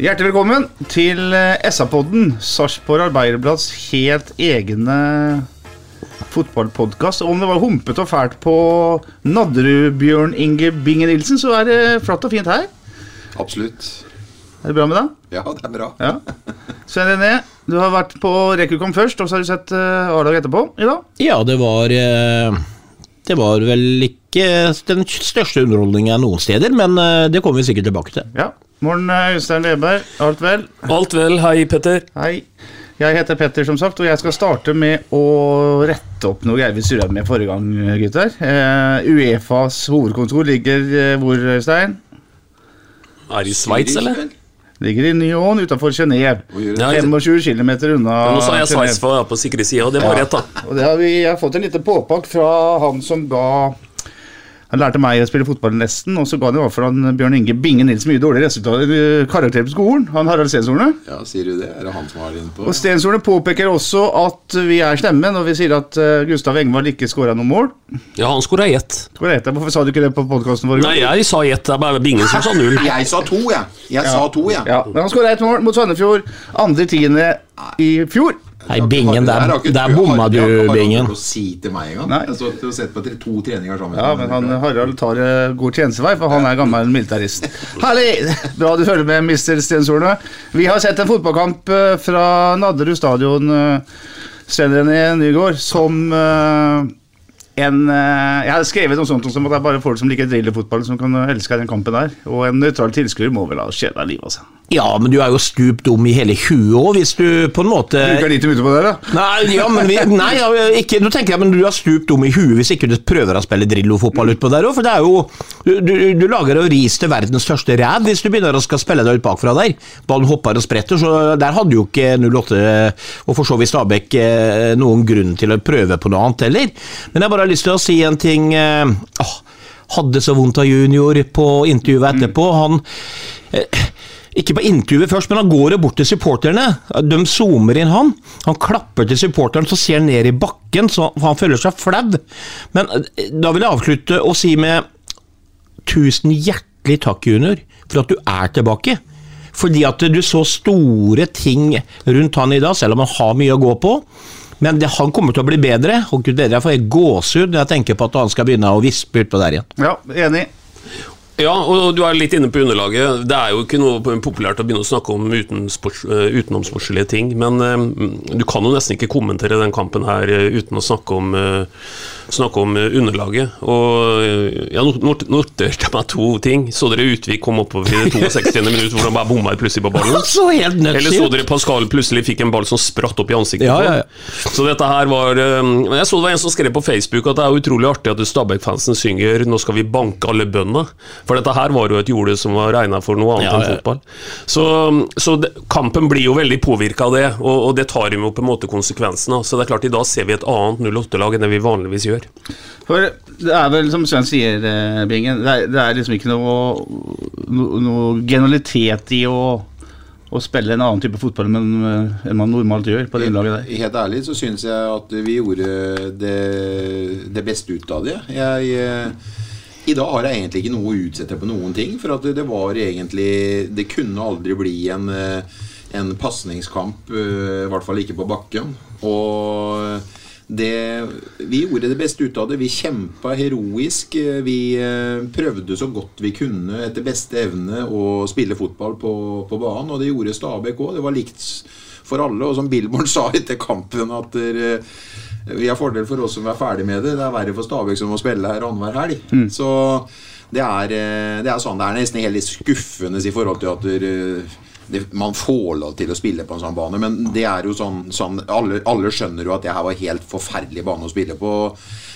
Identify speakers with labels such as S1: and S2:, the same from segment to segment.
S1: Hjertelig velkommen til eh, SA-podden, Sarpsborg Arbeiderblads helt egne fotballpodkast. Om det var humpete og fælt på Nadderud, Bjørn Inge Bingen Nilsen, så er det flatt og fint her.
S2: Absolutt.
S1: Er det bra med deg?
S2: Ja, det er bra.
S1: Ja. Svein René, du har vært på Rekukom først, og så har du sett uh, A-lag etterpå i dag.
S3: Ja, det var eh, Det var vel ikke den største underholdningen noen steder, men eh, det kommer vi sikkert tilbake til.
S1: Ja. Morgen, eh, Øystein Weberg. Alt vel?
S4: Alt vel, hei Petter.
S1: Hei. Jeg heter Petter, som sagt, og jeg skal starte med å rette opp noe vi surra med forrige gang, gutter. Uh, Uefas hovedkontor ligger uh, hvor, Øystein?
S4: Er det i Sveits, eller?
S1: Ligger i Nyon utenfor Genéve.
S4: Ja,
S1: 25 km unna
S4: Nå sa jeg. Sveits for å være på sikre sida, og det var rett, da.
S1: Og det har vi jeg har fått en liten påpakk fra han som ga Han lærte meg å spille fotball nesten, og så ga han i hvert fall han Bjørn Inge Binge Nilsen mye dårligere resultater karakter på skolen. Han Harald Stenshorne.
S2: Ja, sier du det? Er det han som har det inne på?
S1: Og Stenshorne påpeker også at vi er slemme når vi sier at eh, Gustav Engvald ikke skåra noe mål.
S4: Ja, han skåra ett.
S1: Hvorfor sa du ikke det på podkasten vår?
S4: Nei, jeg sa ett, det er bare Bingen som sa null.
S2: Jeg sa to, jeg. Jeg sa to, jeg.
S1: Ja, men han skåra ett mål mot Sandefjord andre tiende i fjor.
S3: Nei, Bingen, der, der bomma du,
S2: Har ikke
S3: Bingen.
S2: å si til meg engang. Jeg har og sett på etter to treninger sammen.
S1: Ja, men han Harald tar eh, god tjenestevei, for han er gammel militarist. Herlig! Bra du følger med, mister Stenshorne. Vi har sett en fotballkamp eh, fra Nadderud stadion, uh, Sten René Nygård, som eh, en eh, Jeg har skrevet noe sånt som at det er bare folk som liker drillefotball, som kan elske den kampen der. Og en nøytral tilskuer må vel ha kjeda livet av seg.
S3: Ja, men du er jo stupt dum i hele huet òg, hvis du på en måte
S1: Bruker 90 minutter på det, da.
S3: Nei, ja, men vi, nei ja, ikke, nå tenker jeg, men du er stupt dum i huet hvis ikke du prøver å spille Drillo-fotball utpå der òg, for det er jo Du, du, du lager jo ris til verdens største ræv hvis du begynner å skal spille deg ut bakfra der. Ballen hopper og spretter, så der hadde jo ikke 08 og for så vidt Stabæk eh, noen grunn til å prøve på noe annet heller. Men jeg bare har lyst til å si en ting eh, åh, Hadde så vondt av junior på intervjuet etterpå. Han eh, ikke på intervjuet først, men han går bort til supporterne. De zoomer inn han. Han klapper til supporteren, så ser han ned i bakken, så han føler seg flau. Men eh, da vil jeg avslutte og si med tusen hjertelig takk, junior, for at du er tilbake. Fordi at du så store ting rundt han i dag, selv om han har mye å gå på. Men det, han kommer til å bli bedre, og gud bedre, jeg får gåsehud når jeg tenker på at han skal begynne å vispe utpå der igjen.
S1: Ja, enig.
S4: Ja, og du er litt inne på underlaget. Det er jo ikke noe populært å begynne å snakke om utensports, eh, utenomsportslige ting, men eh, du kan jo nesten ikke kommentere den kampen her eh, uten å snakke om, snakke om eh, underlaget. Og eh, jeg not- not- noterte meg to ting. Så dere Utvik kom oppover i det 62. minutt hvor han bare bomma plutselig på ballen?
S3: Så helt nuts
S4: Eller så dere Pascal plutselig fikk en ball som spratt opp i ansiktet
S3: Ja,
S4: på
S3: ja,
S4: ham? Så dette her var eh, Jeg så det var en som skrev på Facebook at det er utrolig artig at Stabæk-fansen synger 'Nå skal vi banke alle bøndene'. For dette her var jo et jorde som var regna for noe annet
S3: Ja,
S4: enn
S3: ja.
S4: fotball. Så, så det, kampen blir jo veldig påvirka av det, og, og det tar jo på en måte konsekvensene. Så det er klart i dag ser vi et annet 08-lag enn det vi vanligvis gjør.
S1: For det er vel, som Sven sier, eh, Bingen, det er, det er liksom ikke noe, no, noe genialitet i å, å spille en annen type fotball enn, man normalt gjør på det innlaget der.
S2: Helt ærlig så syns jeg at vi gjorde det, det beste ut av det. Jeg, eh, I dag har jeg egentlig ikke noe å utsette på noen ting. For at det, var egentlig Det kunne aldri bli en, eh, en pasningskamp, i hvert fall ikke på bakken. Og det, vi gjorde det beste ut av det. Vi kjempa heroisk. Vi eh, prøvde så godt vi kunne etter beste evne å spille fotball på, på banen, og det gjorde Stabæk òg. Det var likt for alle. Og som Billborn sa etter kampen, at der, vi har fordel for oss som er ferdig med det. Det er verre for Stabæk som må spille her annenhver helg. Så det er, det er sånn. Det er nesten helt skuffende i forhold til at der, det, man får lov til å spille på en sånn bane, men det er jo sånn, sånn alle, alle, skjønner jo at det her var helt forferdelig bane å spille på.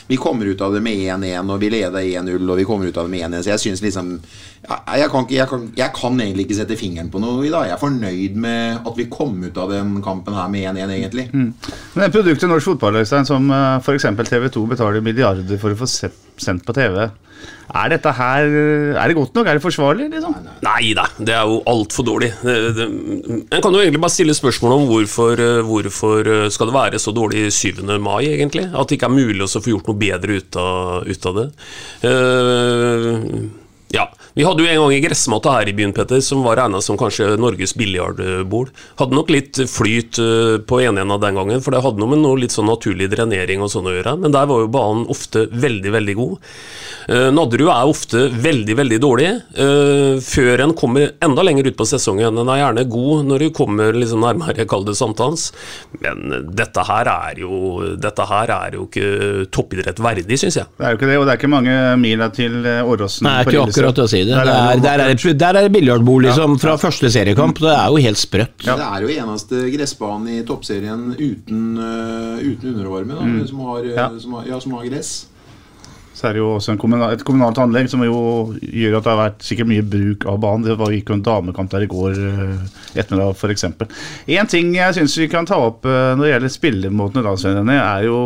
S2: Vi kommer ut av det med 1-1, og vi leder 1-0, og vi kommer ut av det med 1-1. Så jeg syns liksom jeg, jeg, kan jeg, kan, jeg, kan egentlig ikke sette fingeren på noe i dag. Jeg er fornøyd med at vi kom ut av den kampen her med 1-1, egentlig. Mm.
S1: Men produktet norsk fotball, Øystein, som eh, f.eks. TV 2 betaler milliarder for å få sendt på TV er dette her Er det godt nok? Er det forsvarlig? Liksom?
S4: Nei da, det er jo altfor dårlig. En kan jo egentlig bare stille spørsmål om hvorfor, eh, hvorfor eh, skal det være så dårlig 7. mai, egentlig? At det ikke er mulig å få gjort noe bedre ut av, ut av det. Uh, ja, Vi hadde jo en gang i gressmatta her i byen Petter, som var regna som kanskje Norges biljardbord. Hadde nok litt flyt eh, på ene av den gangen, for det hadde noe med noe litt sånn naturlig drenering og sånn å gjøre. Men der var jo banen ofte veldig, veldig god. Uh, Nadderud er ofte veldig, veldig dårlig uh, før en kommer enda lenger ut på sesongen. En er gjerne god når du kommer liksom nærmere, kall det sankthans. Men dette her er jo Dette her er jo ikke toppidrett verdig, syns jeg.
S1: Det er jo ikke det, og det er ikke mange mila til Åråsen.
S3: på ikke akkurat å si det. Der er, der er, det, der er det biljardbord liksom, fra første seriekamp. Det er jo helt sprøtt.
S2: Ja. Det er jo eneste gressbanen i toppserien uten, uh, uten undervarme, da, mm. som, har, ja. Som, har, ja, som har gress.
S1: Så er det jo også kommunal, et kommunalt anlegg som jo gjør at det har vært sikkert mye bruk av banen. Det var gikk jo en damekamp der i går ettermiddag f.eks. Én ting jeg syns vi kan ta opp når det gjelder spillemåten i er jo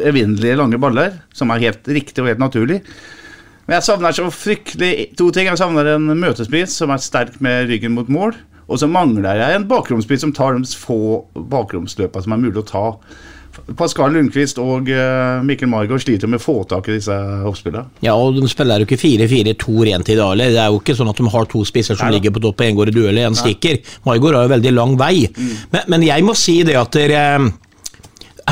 S1: evinnelige lange baller, som er helt riktig og helt naturlig. Men jeg savner så fryktelig to ting. Jeg savner en møtespiss som er sterk med ryggen mot mål. Og så mangler jeg en bakromspiss som tar de få bakromsløpene som er mulig å ta. Pascal Lundqvist og uh, Mikkel Margaard sliter med å få tak i disse oppspillene.
S3: Ja, og de spiller jo ikke 4-4-2 rent i dag. Eller? Det er jo ikke sånn at de har to spisser som Nei, ligger på topp, og en går i duell, en stikker. Margaard har jo veldig lang vei. Mm. Men, men, jeg må si det at dere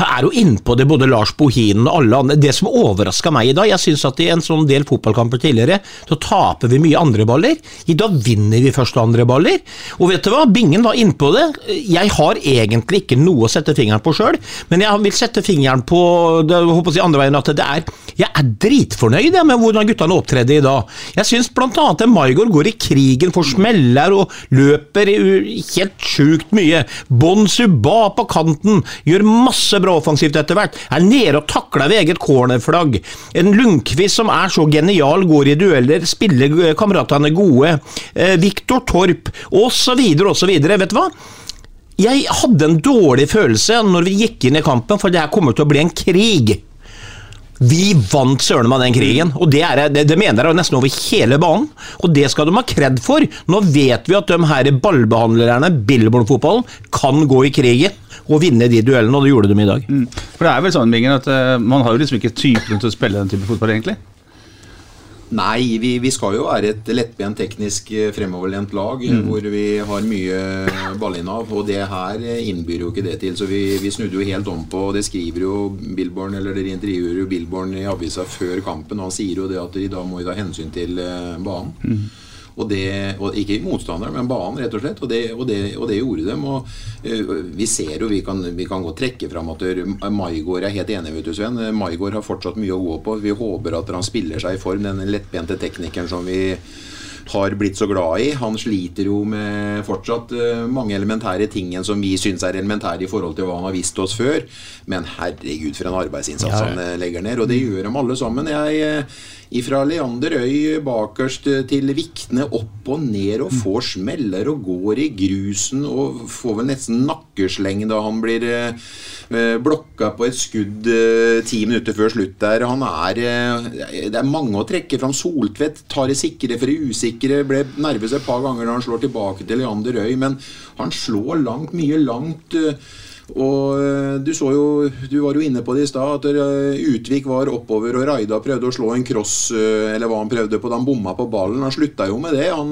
S3: er jo innpå det, både Lars Bohinen og alle andre. Det som overraska meg i dag, jeg syns at i en sånn del fotballkamper tidligere, så taper vi mye andre baller. I dag vinner vi første og andre baller. Og vet du hva, Bingen var innpå det. Jeg har egentlig ikke noe å sette fingeren på sjøl, men jeg vil sette fingeren på det, håper jeg, andre veien at det er Jeg er dritfornøyd med hvordan guttene opptredde i dag. Jeg syns bl.a. at Maigård går i krigen for smeller og løper helt sjukt mye. Bon Suba på kanten gjør masse bra offensivt etter hvert. Er nede og takler ved eget cornerflagg. En Lundqvist som er så genial, går i dueller, spiller kameratene gode. Eh, Viktor Torp, osv., osv. Vet du hva? Jeg hadde en dårlig følelse når vi gikk inn i kampen, for det her kommer til å bli en krig. Vi vant søren meg den krigen, og det, er, det, det mener jeg nesten over hele banen. Og det skal de ha kred for. Nå vet vi at de her ballbehandlerne, Billborn-fotballen, kan gå i krigen og vinne de duellene, og det gjorde de i dag. Mm.
S1: For det er vel sånn, Bingen, at uh, man har jo liksom ikke typen til å spille den type fotball, egentlig?
S2: Nei, vi, vi, skal jo være et lettbent teknisk eh, fremoverlent lag mm. hvor vi har mye ballinnav. Og det her innbyr jo ikke det til. Så vi, vi snudde jo helt om på og Det skriver jo Billborn, eller dere intervjuer jo Billborn i avisa før kampen. Og han sier jo det at i dag må vi ta hensyn til eh, banen. Mm. Og det, og ikke motstanderen, men banen, rett og slett. Og det, og det, og det gjorde dem. Og uh, vi ser jo, vi kan, vi kan godt trekke fram at Maigård er helt enig, vet du, Sven. Maigård har fortsatt mye å gå på. Vi håper at han spiller seg i form, den lettbente teknikeren som vi har blitt så glad i. Han sliter jo med fortsatt uh, mange elementære ting som vi syns er elementære i forhold til hva han har visst oss før. Men herregud, for en arbeidsinnsats ja, ja. han uh, legger ned. Og det gjør de alle sammen. Jeg uh, Ifra Leander Øy bakerst til Vikne opp og ned og får smeller og går i grusen og får vel nesten nakkesleng da han blir blokka på et skudd ti minutter før slutt der. Han er Det er mange å trekke fram. Soltvedt tar det sikre for det usikre usikre, ble nervøse et par ganger da han slår tilbake til Leander Røy, men han slår langt, mye langt. Eh, og eh, du så jo, du var jo inne på det i stad, at eh, Utvik var oppover og Raida prøvde å slå en cross, eller hva han prøvde på da han bomma på ballen. Han slutta jo med det. Han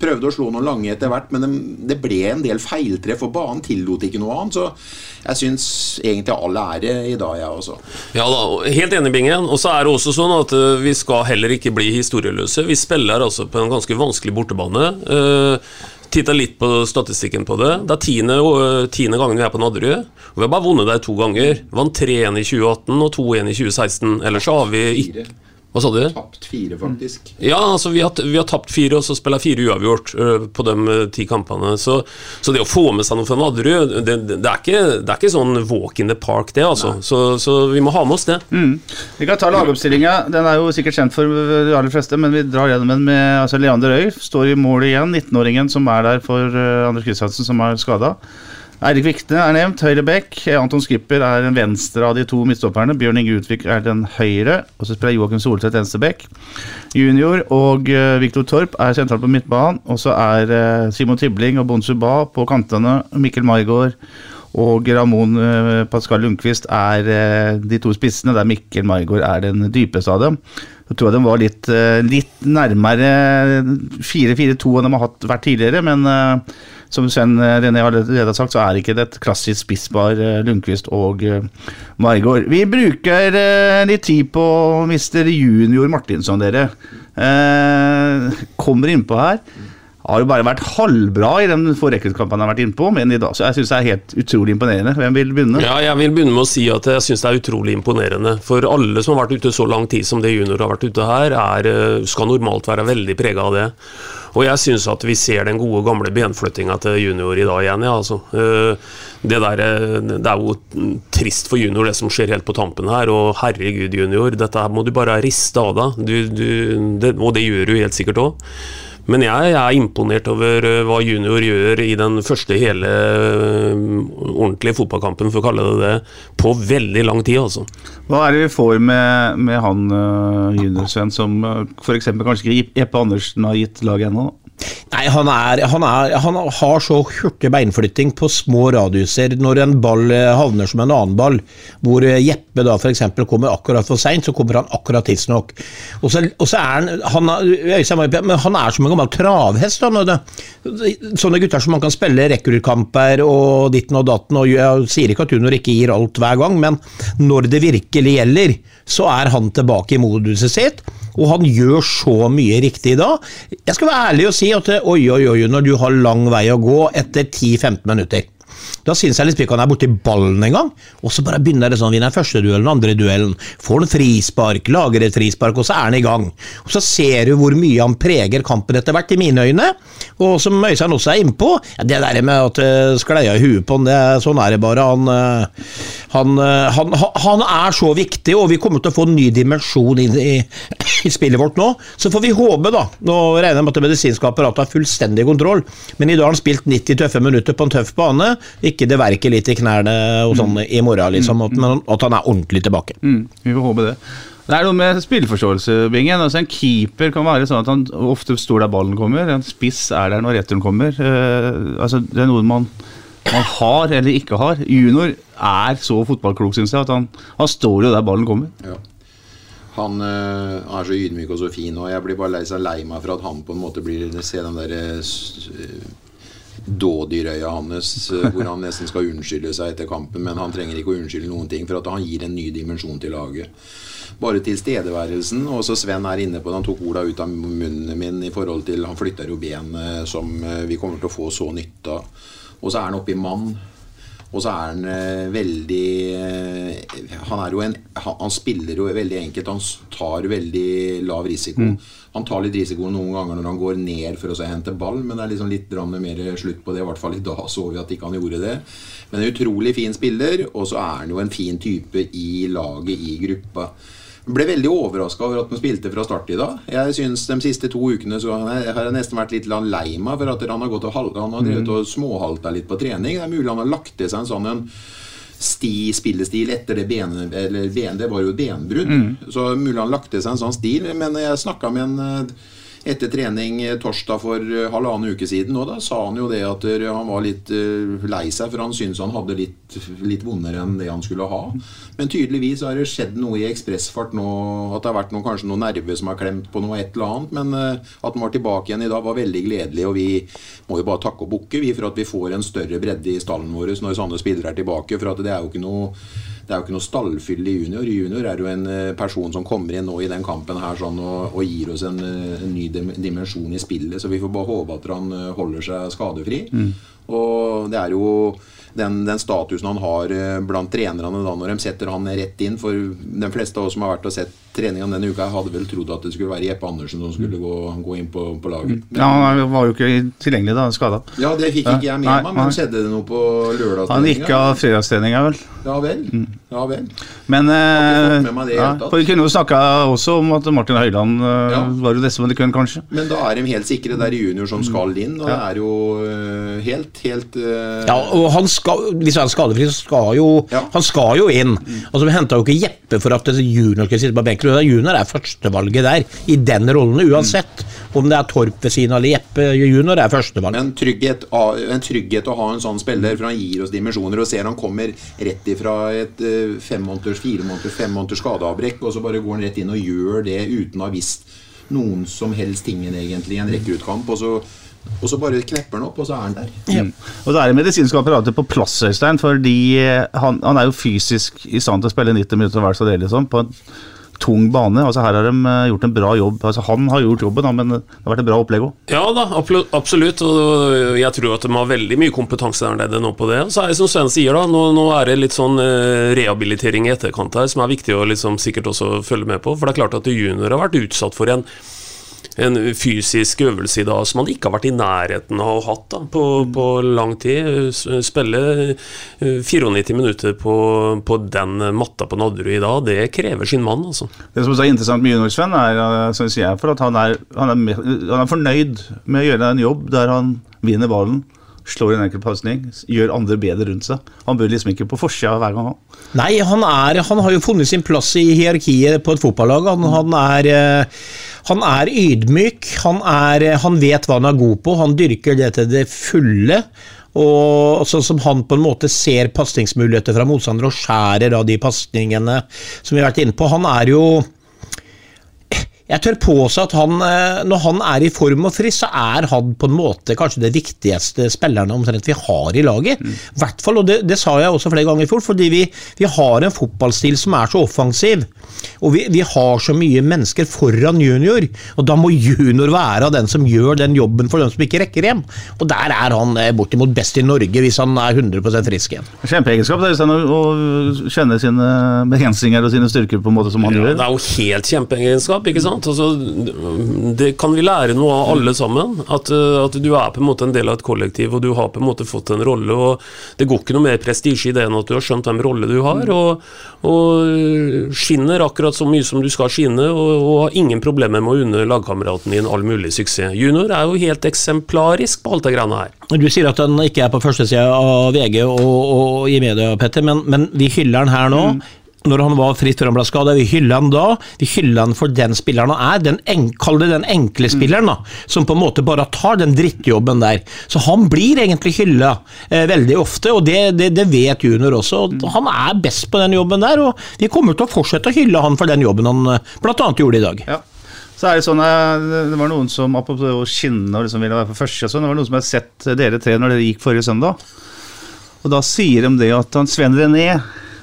S2: prøvde å slå noen lange etter hvert, men det ble en del feiltreff, og banen tillot ikke noe annet. Så jeg syns egentlig alle er det i dag, jeg også.
S4: Ja da, helt enig, Bingen. Og så er det også sånn at vi skal heller ikke bli historieløse. Vi spiller altså på en ganske vanskelig bortebane. Titta litt på statistikken på det. Det er tiende, tiende gangen vi er på Nadderud. Og vi har bare vunnet der to ganger. Vant 3-1 i 2018 og 2-1 i 2016. Ellers så har vi ikke Hva sa du?
S2: Tapt fire, faktisk.
S4: Ja, altså vi har, vi har tapt fire, og så spiller fire uavgjort uh, på de ti kampene. Så, så det å få med seg noe fra Nadderud, det, det, det, er ikke, sånn walk in the park, det, altså. Så, så vi må ha med oss det.
S1: Vi kan ta lagoppstillinga. Den er jo sikkert kjent for de aller fleste, men vi drar gjennom den med altså Leander Øy. Står i mål igjen. 19-åringen som er der for uh, Anders Kristiansen, som er skada. Eirik Vikne er nevnt, høyre back. Anton Skipper er den venstre av de to midtstopperne. Bjørn Inge Utvik er den høyre. Og så spiller Joakim Solseth venstre back. Junior og uh, Viktor Torp er sentralt på midtbanen. Og så er eh, Simon Tibling og Bonsu Ba på kantene. Mikkel Maigård og Ramón eh, Pascal Lundqvist er eh, de to spissene, der Mikkel Maigård er den dypeste av dem. Jeg tror de var litt, eh, litt nærmere 4-4-2 enn de har hatt, vært tidligere, men eh, som Sven René allerede har sagt, så er ikke det et klassisk spissbar eh, Lundqvist og Margaard. Vi bruker eh, litt tid på mister junior Martinsson, dere. Eh, kommer innpå her. Har jo bare vært halvbra i den forrekruttkampen han har vært innpå, men i dag så jeg syns det er helt utrolig imponerende. Hvem vil begynne?
S4: Ja, jeg vil begynne med å si at jeg syns det er utrolig imponerende. For alle som har vært ute så lang tid som det junior har vært ute her, er, eh, skal normalt være veldig prega av det. Og jeg syns at vi ser den gode, gamle benflyttinga til junior i dag igjen, ja, altså. Eh, Det, der, eh, det er jo trist for junior, det som skjer helt på tampen her. Og herregud, junior, dette her må du bare riste av deg. Du, du, det, og det gjør du helt sikkert òg. Men jeg, er imponert over eh, hva junior gjør i den første hele eh, ordentlige fotballkampen, for å kalle det det, på veldig lang tid, altså.
S1: Hva er det vi får med, med han uh, juniorsvenn som uh, f.eks. kanskje ikke Jeppe Andersen har gitt laget ennå?
S3: Nei, han, er, han, er, han har så hurtig beinflytting på små radiuser. Når en ball eh, havner som en annen ball, hvor eh, Jeppe da f.eks. kommer akkurat for seint, så kommer han akkurat tidsnok. Og så, er han han, men han er som en gammel travhest. Han, sånne gutter som man kan spille rekruttkamper og ditten og datten. og Jeg sier ikke at junior ikke gir alt hver gang, men når det virkelig gjelder, så er han tilbake i moduset sitt. Og han gjør så mye riktig da. Jeg skal være ærlig og si at oi, oi, oi, når du har lang vei å gå etter 10-15 minutter. Da syns jeg liksom ikke han er borti ballen engang. Og så bare begynner det sånn, vinner første duellen, andre duellen. Får en frispark, lager et frispark, og så er han i gang. Og så ser du hvor mye han preger kampen etter hvert, i mine øyne. Og som Øystein også er innpå, ja, det der med at det skleia i huet på han, det, sånn er det bare. Han, eh, han, eh, han, han, han er så viktig, og vi kommer til å få en ny dimensjon inn i, i spillet vårt nå. Så får vi håpe, da. Nå regner jeg med at det medisinske apparatet har fullstendig kontroll, men i dag har han spilt 90 tøffe minutter på en tøff bane. Ikke det verker litt i knærne og sånn i morgen, liksom, at- men at han er ordentlig tilbake.
S1: Mm, vi får håpe det. Det er noe med spillforståelse, Bingen. Altså, en keeper kan være sånn at han ofte står der ballen kommer. En spiss er der når returen kommer. Uh, altså, det er noe man, man har eller ikke har. Junior er så fotballklok, syns jeg, at han, han står jo der ballen kommer.
S2: Ja. Han eh, er så ydmyk og så fin, og jeg blir bare lei, så lei meg for at han på en måte blir Se den der s- eh, dådyrøya hans eh, hvor han nesten skal unnskylde seg etter kampen, men han trenger ikke å unnskylde noen ting, for at han gir en ny dimensjon til laget. Bare tilstedeværelsen. Og så Sven er inne på det, han tok orda ut av munnen min i forhold til Han flytter jo ben eh, som eh, vi kommer til å få så nytte av. Og så er han oppe i mann. Og så er han veldig Han er en han, spiller jo veldig enkelt. Han tar veldig lav risiko. Han tar litt risiko noen ganger når han går ned for å hente ball, men det er liksom litt mer slutt på det. I hvert fall i dag så vi at ikke han gjorde det. Men en utrolig fin spiller, og så er han jo en fin type i laget, i gruppa. Ble veldig overraska over at han spilte fra start i dag. Jeg synes De siste to ukene så har jeg har jeg nesten vært litt lei meg for at han har gått og Han har drevet og småhalta litt på trening. Det er mulig han har lagt til seg en sånn en sti, spillestil etter det ben, Eller ben, det var jo et benbrudd. Så mulig han lagte seg en sånn stil. Men jeg snakka med en eh, etter trening eh, torsdag for eh, halvannen uke siden, da sa han jo det at eh, han var litt lei seg, for han syntes han hadde litt, litt vondere enn det han skulle ha. Men tydeligvis har det skjedd noe i ekspressfart nå, at det har vært noe, kanskje noen nerver som har klemt på noe et eller annet. Men at han var tilbake igjen i dag, var veldig gledelig, og vi må jo bare takke og bukke vi for at vi får en større bredde i stallen vår når sånne spillere er tilbake. For at det er jo ikke noe det er jo ikke noe stallfyll i junior. Junior er jo en eh, person som kommer inn nå i den kampen her sånn, og, og gir oss en, eh, en ny dimensjon i spillet, så vi får bare håpe at han eh, holder seg skadefri. Og det er jo den, den statusen han har blant trenerne da når de setter han rett inn. For de fleste av oss som har vært og sett treningene denne uka, Jeg hadde vel trodd at det skulle være Jeppe Andersen som skulle gå, gå inn på, på laget.
S1: Ja, Han var jo ikke tilgjengelig da, skada.
S2: Ja, det fikk ikke jeg med
S1: Nei,
S2: meg, men
S1: nei.
S2: skjedde det noe på lørdagstreninga?
S1: Han gikk av fredagstreninga, vel.
S2: Ja vel. Ja vel.
S1: Men eh,
S2: fått med meg det i
S1: ja, for Vi kunne jo snakka også om at Martin Høiland eh,
S2: Ja.
S1: var jo det som det kunne, kanskje.
S2: Men da er de helt sikre. Det er junior som skal inn, og det er jo øh, helt, helt øh,
S3: Ja, og han skal, Hvis han er skadefri, så skal jo
S2: Ja.
S3: han skal jo inn. Altså, Vi henta jo ikke Jeppe for at junior skal sitte på benken. Og Junior er førstevalget der, i den rollen uansett. Om det er Torp ved siden av eller Jeppe junior er førstevalg.
S2: Men trygghet, en trygghet å ha en sånn spiller, for han gir oss dimensjoner. Og ser han kommer rett ifra et øh, fem måneders, fire måneders, fem måneders skadeavbrekk, og så bare går han rett inn og gjør det uten å ha visst noen som helst tingen egentlig i en rekkeutkamp. Og så, og så bare knepper han opp, og så er han der.
S1: Mm. Og da er det medisinske apparatet på plass, Øystein, fordi eh, han, han er jo fysisk i stand til å spille 90 minutter hver så del, liksom, på en tung bane. Altså Her har de eh, gjort en bra jobb. Altså Han har gjort jobben, da, men det har vært et bra opplegg òg.
S4: Ja da, absolutt. Og jeg tror at de har veldig mye kompetanse der nede nå på det. Så er det som Sven sier, da, nå, nå er det litt sånn eh, rehabilitering i etterkant her, som er viktig å liksom sikkert også følge med på. For det er klart at junior har vært utsatt for en en fysisk øvelse i dag som man ikke har vært i nærheten av å ha hatt da, på, på lang tid. Spille eh, 94 minutter på, på den matta på Nadderud i dag, det krever sin mann, altså.
S1: Det som er interessant med junior Sven, er eh, synes jeg, for at han er, han, er, han er fornøyd med å gjøre en jobb der han vinner ballen, slår en enkel pasning, gjør andre bedre rundt seg. Han bør liksom ikke på forsida hver gang.
S3: Nei, han, er, han har jo funnet sin plass i hierarkiet på et fotballag. Han, han, er, eh, han er ydmyk, han, er, han vet hva han er god på, han dyrker det til det fulle. Og sånn som han på en måte ser pasningsmuligheter fra motstandere og skjærer av de pasningene som vi har vært inne på. Han er jo jeg tør påse at han, eh, når han er i form og frisk, så er han på en måte kanskje det viktigste spillerne omtrent vi har i laget. I hvert fall, og det, det sa jeg også flere ganger i fjor, fordi vi, vi har en fotballstil som er så offensiv. Og vi, vi har så mye mennesker foran junior, og da må junior være den som gjør den jobben for dem som ikke rekker hjem. Og der er han eh, bortimot best i Norge, hvis han er 100 frisk igjen.
S1: Kjempeegenskap det Øystein, å kjenne sine begrensninger og sine styrker på en måte som han
S4: Ja,
S1: gjør.
S4: det er jo helt kjempeegenskap, ikke sant? Altså, det kan vi lære noe av alle sammen. At, eh, at du er på en måte en del av et kollektiv, og du har på en måte fått en rolle. og Det går ikke noe mer prestisje i det enn at du har skjønt hvem rolle du har, og, og skinner akkurat så mye som du skal skinne, og, og har ingen problemer med å unne lagkameraten din all mulig suksess. Junior er jo helt eksemplarisk på alt det greiene her.
S3: Du sier at han ikke er på førstesida av VG og, og i media, Petter, men, men vi hyller han her nå. Når han var fritt før han ble skada, vi hyller han da. Vi hyller han for den spilleren han er. Den en, Kall det den enkle spilleren, da. Som på en måte bare tar den drittjobben der. Så han blir egentlig hylla eh, veldig ofte, og det, det, det vet junior også. Og Han er best på den jobben der, og vi kommer til å fortsette å hylle han for den jobben han bl.a. blant annet gjorde i dag.
S1: Ja. Så er Det sånn, eh, det var noen som apropos skinne og liksom ville være for første, sånn, det var noen som hadde sett dere tre når dere gikk forrige søndag. Og Da sier de det at han Sven René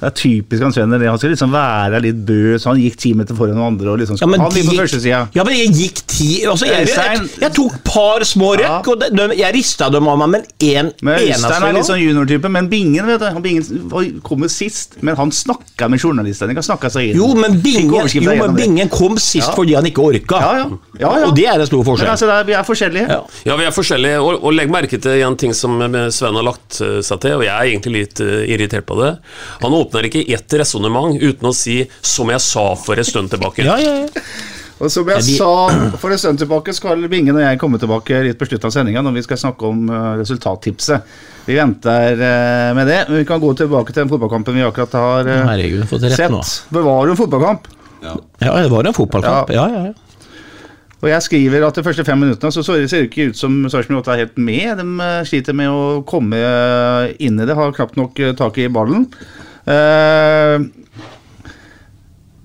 S1: det er typisk han Sven René. Han skal liksom være litt bøs. Han gikk ti meter foran noen andre. og liksom
S3: Ja, men
S1: Han gikk på førstesida.
S3: Ja, men jeg gikk ti altså, jeg, jeg,
S1: jeg,
S3: jeg tok par små røkk, og de, jeg rista dem av meg, men én
S1: Men
S3: eneste
S1: Øystein er litt sånn juniortype, men Bingen vet du, han Bingen kom sist. Men han snakka med journalistene. Han snakka seg inn.
S3: Jo, men Bingen, jo, men. Bingen kom sist
S1: Ja.
S3: fordi han ikke orka.
S1: Ja, ja. Ja, ja.
S3: Og det er en stor forskjell.
S1: Men altså, det er, vi er forskjellige.
S3: Ja.
S4: Ja, vi er forskjellige, og, og legg merke til en ting som Sven har lagt eh, seg til, og jeg er egentlig litt eh, irritert på det. Han åpner ikke ett resonnement uten å si 'som jeg sa for en stund tilbake'.
S3: Ja, ja, ja.
S1: Og som jeg sa for en stund tilbake, skal Bingen og jeg komme tilbake litt på slutten av sendinga når vi skal snakke om eh, resultattipset. Vi venter eh, med det. Men vi kan gå tilbake til den fotballkampen vi akkurat har eh,
S3: Herregud, fått rett
S1: sett.
S3: nå.
S1: Det var jo en fotballkamp.
S2: Ja.
S3: Ja, det var en fotballkamp. Ja, ja, ja.
S1: Og jeg skriver at de første fem minuttene så så ser det ikke ut som Sarpsborg 8 er helt med. De sliter med å komme inn i det, har knapt nok tak i ballen. Eh,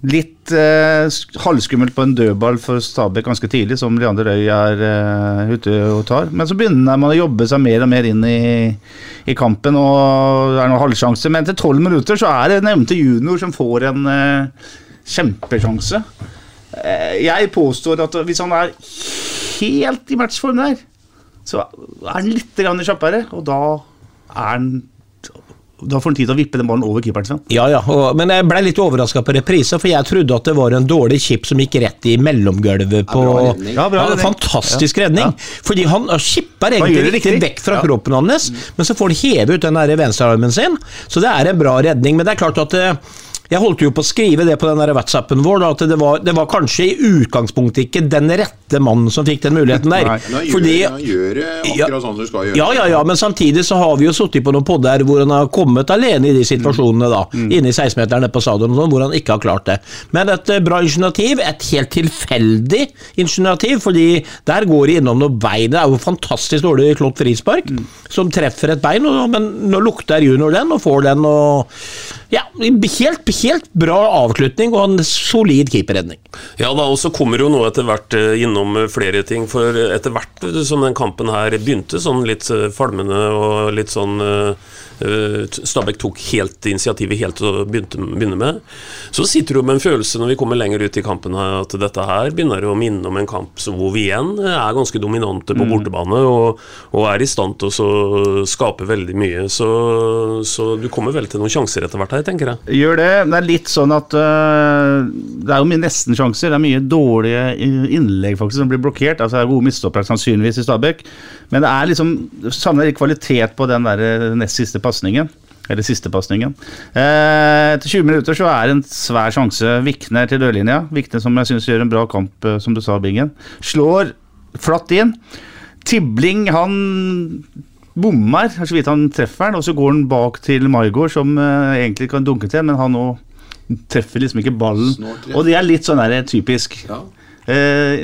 S1: litt eh, halvskummelt på en dødball for Stabæk ganske tidlig, som Leander Øy er eh, ute og tar. Men så begynner man å jobbe seg mer og mer inn i, i kampen, og det er noen halvsjanser. Men etter tolv minutter så er det nevnte junior som får en kjempesjanse. Jeg påstår at hvis han er helt i matchform der, så er han litt kjappere, og da er han da får han tid til å vippe den ballen over keeperen sin.
S3: Ja, ja, og, men jeg ble litt overraska på reprise, for jeg trodde at det var en dårlig chip som gikk rett i mellomgulvet på
S2: bra redning.
S1: Ja, bra
S3: Ja,
S1: redning.
S3: Fantastisk redning. Fordi han
S1: skipper
S3: egentlig riktig vekk fra
S1: Ja.
S3: kroppen hans, men så får han heve ut den venstrearmen sin, så det er en bra redning. Men det er klart at eh, jeg holdt jo på å skrive det på den der WhatsAppen vår, da, at det var, det var kanskje i utgangspunktet ikke den rette mannen som fikk den muligheten der.
S1: Nei.
S2: Han gjør, gjør det akkurat sånn som du skal gjøre.
S3: ja, ja, ja, men samtidig så har vi jo sittet på noen podder hvor han har kommet alene i de situasjonene, da. Inne i 16-meteren nede på stadion og sånn, hvor han ikke har klart det. Men et eh, bra initiativ, et helt tilfeldig initiativ, fordi der går de innom noe bein. Det er jo fantastisk dårlig klått frispark, som treffer et bein, og, men nå lukter junior den og får den og Ja, helt, helt bra avslutning og en solid keeperredning.
S4: Ja da, og så kommer jo nå etter hvert eh, innom eh, flere ting. For etter hvert eh, som den kampen her begynte sånn litt falmende og litt sånn eh, Stabæk tok helt initiativet helt til å begynne med. Så sitter du med en følelse når vi kommer lenger ut i kampen her, at dette her begynner å minne om en kamp som hvor vi igjen er ganske dominante på bortebane og, og er i stand til å skape veldig mye. Så, så du kommer vel til noen sjanser etter hvert her, tenker jeg.
S1: Gjør det. Det er litt sånn at øh, Det er jo mye nesten-sjanser. Det er mye dårlige innlegg faktisk som blir blokkert. Altså Det er gode mistoppere sannsynligvis i Stabæk, men det er liksom savner kvalitet på den der nest siste pasningen. Eller siste pasningen. Eh, etter 20 minutter så er det en svær sjanse. Vikne til dørlinja. Vikne som jeg syns gjør en bra kamp, øh, som du sa, Bingen. Slår flatt inn. Tibling, han bommer, så vidt han treffer den, og så går han bak til Maigård, som eh, egentlig kan dunke til, men han nå treffer liksom ikke ballen. Og det er litt sånn der typisk.
S2: Ja.
S1: Eh,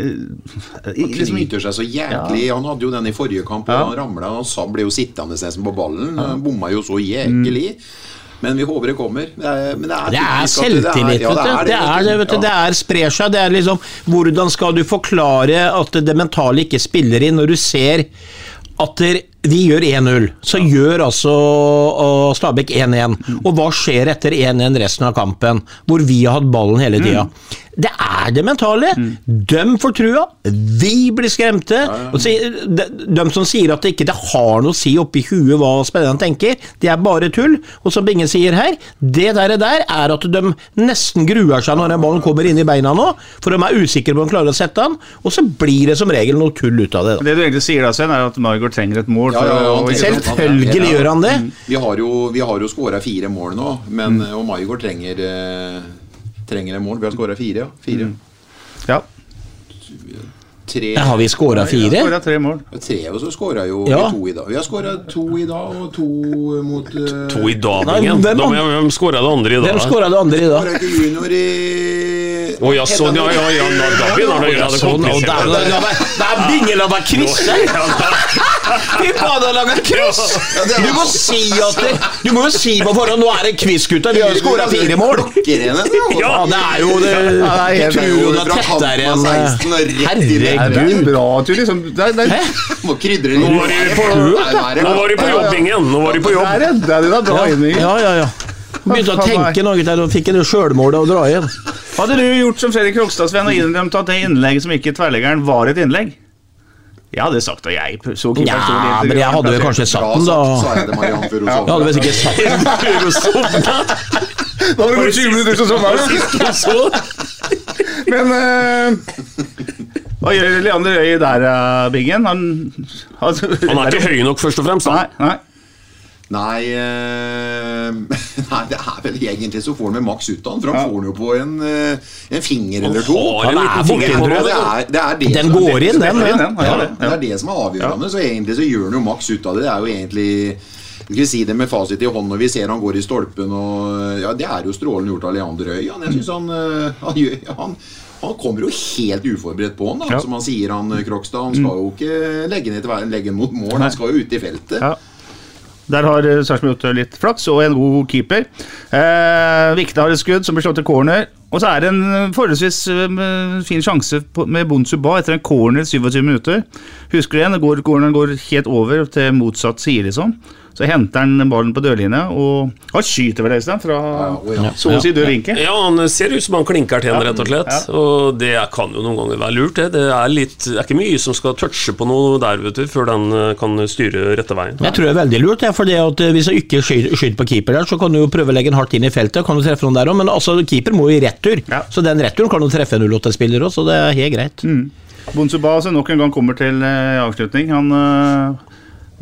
S2: Han knyter seg så jæklig. Han hadde jo den i forrige kamp, og han ramla. Han ble jo sittende nesten på ballen. Han bomma jo så jæklig. Men vi håper det kommer. Det er, det er,
S3: Det er
S2: typisk det
S3: selvtillit,
S2: ja,
S3: vet du. Det er det, vet du. Det er sprer seg. Det er liksom Hvordan skal du forklare at det mentale ikke spiller inn, når du ser at der, vi gjør 1-0, så gjør altså Stabæk 1-1. Og hva skjer etter 1-1 resten av kampen, hvor vi har hatt ballen hele tida? Det er det mentale. Mm. Døm for trua, vi blir skremte. Ja, så, de, de som sier at det ikke det har noe å si oppi huet hva spillerne tenker, det er bare tull. Og som Binge sier her, det der, der er at de nesten gruer seg når den ballen kommer inn i beina nå, for de er usikre på om de klarer å sette den, og så blir det som regel noe tull ut av det. Da.
S1: det du egentlig sier da, Sven, er at Margot trenger et mål.
S2: Ja,
S1: for
S2: ja, ja,
S1: å-
S3: Selvfølgelig gjør han det.
S2: Vi har jo, vi har jo skåra fire mål nå, men og Maigård trenger, eh, trenger en mål. Vi har skåra fire, ja. Fire.
S1: Ja,
S2: Tre,
S3: Har vi skåra fire?
S1: skåret tre mål.
S2: tre og så skåra jo
S3: Ja.
S2: vi to i dag. Vi har skåra to i dag, og to mot uh...
S4: To i dag,
S3: Nei, hvem an-
S4: Hvem skåra det andre i dag?
S3: Hvem skåra det andre i dag?
S2: Skåra ikke junior i
S4: Å ja, sånn, ja, ja, ja, da, da begynner det å gjøre det
S3: Sånn, og der,
S4: komplisert.
S3: der, Bingen laga kryss! Fy faen, han laga kryss! Du må si at det, Du må jo si på forhånd Nå er det quiz, gutta. Vi har jo skåra fire mål. Ja, det er jo det
S1: Ja,
S3: tror jo det er tettere enn
S1: Det
S3: Herregud.
S1: er bra, Tulli. Liksom. Det, er- det, er-
S2: Må krydre
S4: Nå var de på, nå var de på jobb, igjen. Nå var de på
S1: der
S4: jobb.
S1: redda du deg bra inn i.
S3: Ja, ja, ja. Begynte å tenke noe der og fikk en sjølmål å dra igjen.
S1: Hadde du gjort som Fredrik Krokstad, Sven, og innrømt at det innlegget som gikk i tverrleggeren, var et innlegg? Jeg hadde sagt at jeg så
S3: Ja, men jeg hadde vel kanskje satt den, da.
S2: sa jeg det, Marianne hun
S3: Jeg hadde vel sikkert satt den.
S1: Da var det gått 20 minutter til sommeren. Men eh, hva gjør Leander Øy der, eh, Bingen? Han, altså,
S4: Han er ikke høy nok, først og fremst.
S1: Nei,
S4: da.
S1: nei.
S2: Nei, eh, nei, det er vel egentlig så får han med maks ut av den, for han får han jo på en, eh, en finger eller to.
S3: Han er
S2: er, det er det
S3: Den
S2: er
S3: går inn,
S2: er
S3: den,
S2: det.
S1: ja. Ja,
S2: Ja,
S1: ja.
S2: det er det som er avgjørende. Så egentlig så gjør han jo maks ut av det. Det er jo egentlig skal vi si det med fasit i hånd når vi ser han går i stolpen og Ja, det er jo strålende gjort av Leander Øy. Han, jeg synes han, han, han, han kommer jo helt uforberedt på han, da.
S1: Ja.
S2: Som han sier, han eh, Krokstad. Han skal jo ikke legge ned til legge mot mål. Han skal jo ut i feltet.
S1: Ja. Der har eh, Sarpsborg gjort litt flaks, og en god keeper. Eh, Vikne har et skudd som blir slått til corner. Og så er det en forholdsvis eh, fin sjanse med Bonsuba etter en corner 27 minutter. Husker du igjen? Går, corneren går helt over til motsatt side, liksom. Så henter han ballen på dørlinja, og han skyter vel Øystein fra
S2: ja.
S1: så å si død vinkel.
S4: Ja, han ser ut som han klinker til, rett og slett. Og det kan jo noen ganger være lurt, det. Det er, litt, det er ikke mye som skal touche på noe der, vet du, før den eh, kan styre rette veien.
S3: Jeg tror det er veldig lurt, for det at eh, hvis han ikke skyter på keeper der, så kan du jo prøve å legge den hardt inn i feltet, kan du treffe noen der òg, men altså, keeper må jo i retur.
S1: Ja.
S3: Så den returen kan du treffe en 08-spiller òg, så det er helt greit.
S1: Bonsuba som nok en gang kommer til eh, avslutning. Han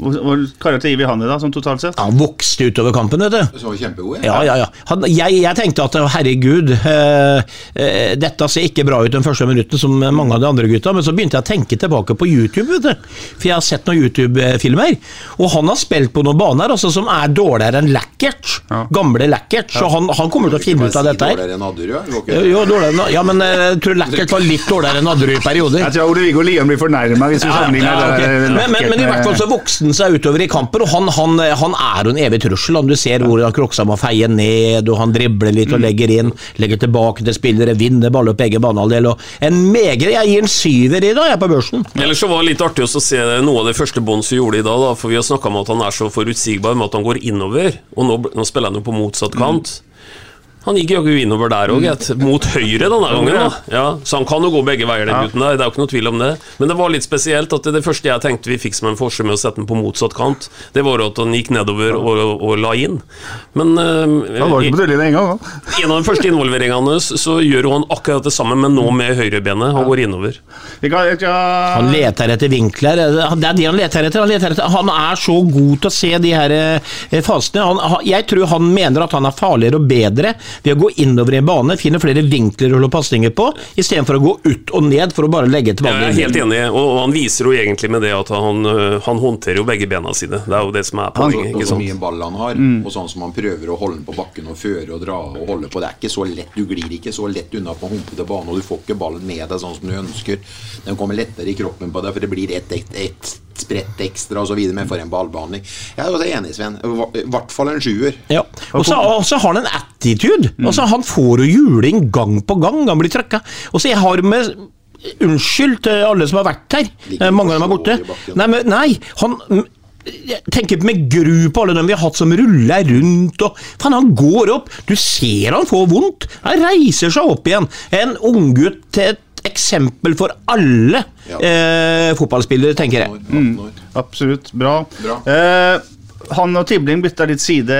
S1: Hvor karakter gir vi han i da, sånn totalt sett?
S3: Han vokste utover kampen, vet du.
S2: Så var kjempegod,
S3: Ja, ja, ja. Han, jeg, jeg tenkte at herregud, eh, eh, dette ser ikke bra ut den første minutten som mange av de andre gutta, men så begynte jeg å tenke tilbake på YouTube, vet du. For jeg har sett noen YouTube-filmer, og han har spilt på noen baner altså, som er dårligere enn Lackert.
S1: Ja.
S3: Gamle Lackert. Så han, han kommer til å finne ut av dette her.
S2: Ja.
S3: Jo, dårligere enn Ja, men eh, jeg tror Lackert var litt dårligere enn Nadderud i perioder.
S1: Jeg tror Ole Viggo Lien blir fornærma hvis vi
S3: Ja,
S1: sammenligner
S3: ja,
S1: okay.
S3: men, men, men i hvert fall så vokste han seg utover i kampen, og han, han, han er jo en evig trussel. Du ser hvor han Kroksa må feie ned, og han dribler litt og legger inn. Legger tilbake til spillere, vinner baller på begge banehalvdeler. og En megre Jeg gir en syver i dag, jeg, på børsen.
S4: Ellers så var det litt artig å se noe av det første Bonsu gjorde i dag, da, for vi har snakka om at han er så forutsigbar med at han går innover, og nå, nå spiller han jo på motsatt kant. Han gikk jaggu innover der òg, mot høyre denne gangen. da ja, Så han kan jo gå begge veier, den gutten der. Det er jo ikke noe tvil om det. Men det var litt spesielt at det, første jeg tenkte vi fikk som en forskjell med å sette den på motsatt kant, det var at han gikk nedover og, og la inn. Men
S1: Han var
S4: eh,
S1: ikke på dørlinja engang. da.
S4: i en av de første involveringene hans så gjør han akkurat det samme, men nå med høyrebenet. Han går innover.
S3: Han leter etter vinkler. Det er det han leter etter. Han, leter etter. han er så god til å se de her eh, fasene. Han, jeg tror han mener at han er farligere og bedre ved å gå innover i en bane, finne flere vinkler å holde pasninger på, istedenfor å gå ut og ned for å bare legge tilbake.
S4: Jeg er helt enig, og han viser jo egentlig med det at han, øh, han håndterer jo begge bena sine. Det er jo det som er poenget.
S2: Og
S4: ikke
S2: så mye ball han har, og sånn som han prøver å holde den på bakken og føre og dra og holde på. Det er ikke så lett. Du glir ikke så lett unna på humpete bane, og du får ikke ballen med deg sånn som du ønsker. Den kommer lettere i kroppen på deg, for det blir ett et, et sprett ekstra osv. Men for en ballbehandling. Jeg er også enig, Sven. I hvert fall en sjuer.
S3: Ja. Og så har han en attitude. Altså, han får jo juling gang på gang. Han blir trøkka. Og så jeg har med Unnskyld til alle som har vært her.
S2: Ligger
S3: Eh, Mange av dem er borte. Nei, men, nei han jeg tenker med gru på alle dem vi har hatt som ruller rundt og Faen, han går opp! Du ser han får vondt! Han reiser seg opp igjen. En unggutt til et eksempel for alle
S2: Ja.
S3: eh, fotballspillere, tenker jeg.
S2: Mm.
S1: Absolutt. Bra.
S2: Bra.
S1: Eh, han og Tibling bytta litt side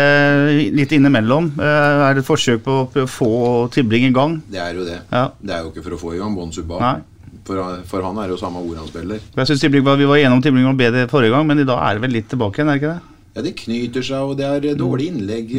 S1: litt innimellom. Eh, er det et forsøk på å få Tibling i gang?
S2: Det er jo det.
S1: Ja.
S2: Det er jo ikke for å få i gang Bon.
S1: Nei.
S2: For, for han er jo samme ord han spiller.
S1: Jeg synes Tibling Vi var igjennom Tibling og bedre forrige gang, men i dag er det vel litt tilbake igjen? er det ikke det?
S2: Ja, Det knyter seg, og det er dårlig innlegg.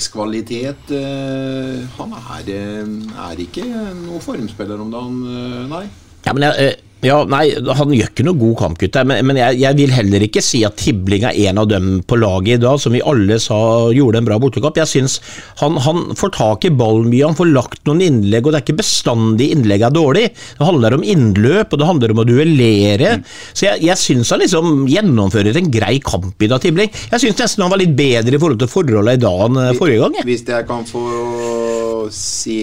S2: Innleggskvalitet. eh, Han er, eh, er ikke noen formspiller om dagen, eh, nei.
S3: Ja, men jeg, eh, ja, nei, Han gjør ikke noe god kamp, gutter, men, men jeg, jeg vil heller ikke si at Tibling er en av dem på laget i dag, som vi alle sa gjorde en bra bortekamp. Jeg synes han, han får tak i ballen mye, han får lagt noen innlegg, og det er ikke bestandig innlegg er dårlig. Det handler om innløp, og det handler om å duellere. Så jeg, jeg synes han liksom gjennomfører en grei kamp i dag, Tibling. Jeg synes nesten han var litt bedre i forhold til forholdene i dag enn eh, forrige gang.
S2: Hvis jeg kan få si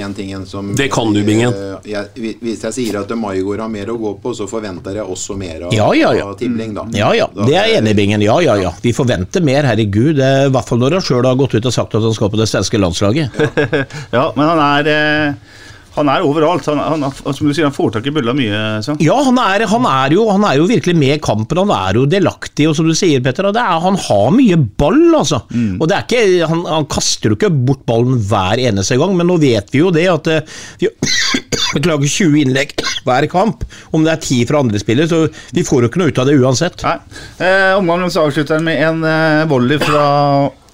S2: én ting igjen som
S4: Det kan du, Bingen.
S2: Eh, jeg, hvis jeg sier at Maigård har mer å gå på, så forventer jeg også mer av,
S3: Ja, ja, ja.
S2: av Tibling, da.
S3: Ja, ja, det er jeg enig i, Bingen. Ja, ja, ja. Vi forventer mer, herregud. I hvert fall når han sjøl har gått ut og sagt at han skal på det svenske landslaget.
S1: Ja, men han er eh, Han er overalt. Han, han, som du sier, han får tak i bølla mye. Så.
S3: Ja, han er, han, er jo, han er jo virkelig med i kampen. Han er jo delaktig, og som du sier, Petter, det er, han har mye ball, altså. Og det er ikke, han, han kaster jo ikke bort ballen hver eneste gang, men nå vet vi jo det at eh, vi beklager 20 innlegg hver kamp. Om det er 10 fra andre spillere, så vi får jo ikke noe ut av det uansett.
S1: Nei. Eh, Omgangen avslutter med en eh, volley fra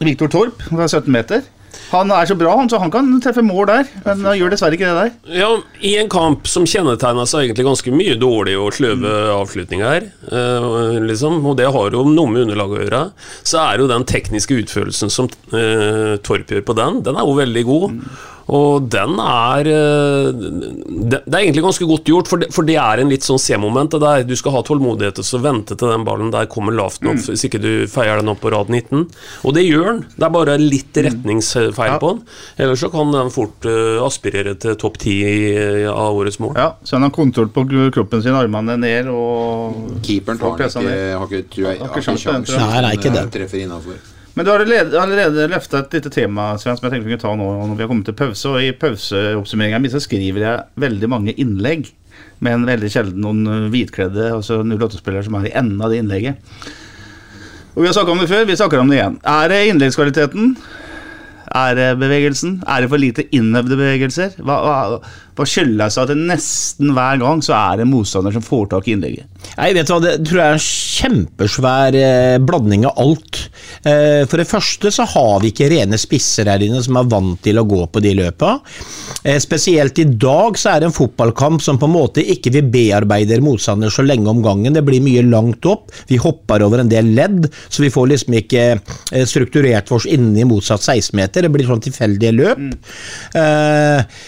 S1: Viktor Torp fra 17 meter. Han er så bra, han, så han kan treffe mål der, men han gjør dessverre ikke det der.
S4: Ja, I en kamp som kjennetegner seg egentlig ganske mye dårlig og sløve avslutninger, eh, liksom, og det har jo noe med underlaget å gjøre, så er jo den tekniske utførelsen som eh, Torp gjør på den, den er jo veldig god. Og den er eh, Det er egentlig ganske godt gjort, for det, for det er en litt sånn C-moment. Du skal ha tålmodighet og så vente til den ballen der kommer lavt nok,
S1: Mm.
S4: hvis ikke du feier den opp på rad 19. Og det gjør den. Det er bare litt retningsfeil
S1: Mm. Ja.
S4: på den. Ellers så kan den fort uh, aspirere til topp ti i- av årets mål.
S1: Ja, så han har kontroll på kroppen sin, armene ned og
S2: Keeperen tar den ikke,
S1: ned.
S2: har ikke, tror jeg,
S1: Har ikke
S2: har ikke
S1: sjans på den,
S2: sjans.
S1: tror.
S3: Nei, nei, ikke det.
S2: Treffer innafor.
S1: Men du har allerede, løfta et lite tema Sven, som jeg tenkte vi kunne ta nå når vi har kommet til pause. Og I pauseoppsummeringa mi så skriver jeg veldig mange innlegg, men veldig sjelden noen eh, hvitkledde altså 08-spillere som er i enden av det innlegget. Og Vi har snakka om det før, vi snakker om det igjen. Er det innleggskvaliteten? Er det bevegelsen? Er det for lite innøvde bevegelser? Hva, hva, hva skyldes at det nesten hver gang så er det motstander som får tak i innlegget?
S3: Nei, vet du hva, Det tror jeg er en kjempesvær eh, blanding av alt. Eh, for det første så har vi ikke rene spisser her inne som er vant til å gå på de løpa. Eh, spesielt i dag så er det en fotballkamp som på en måte ikke vi bearbeider motstander så lenge om gangen. Det blir mye langt opp. Vi hopper over en del ledd, så vi får liksom ikke eh, strukturert oss inne i motsatt 16-meter. Det blir sånn tilfeldige løp. Eh,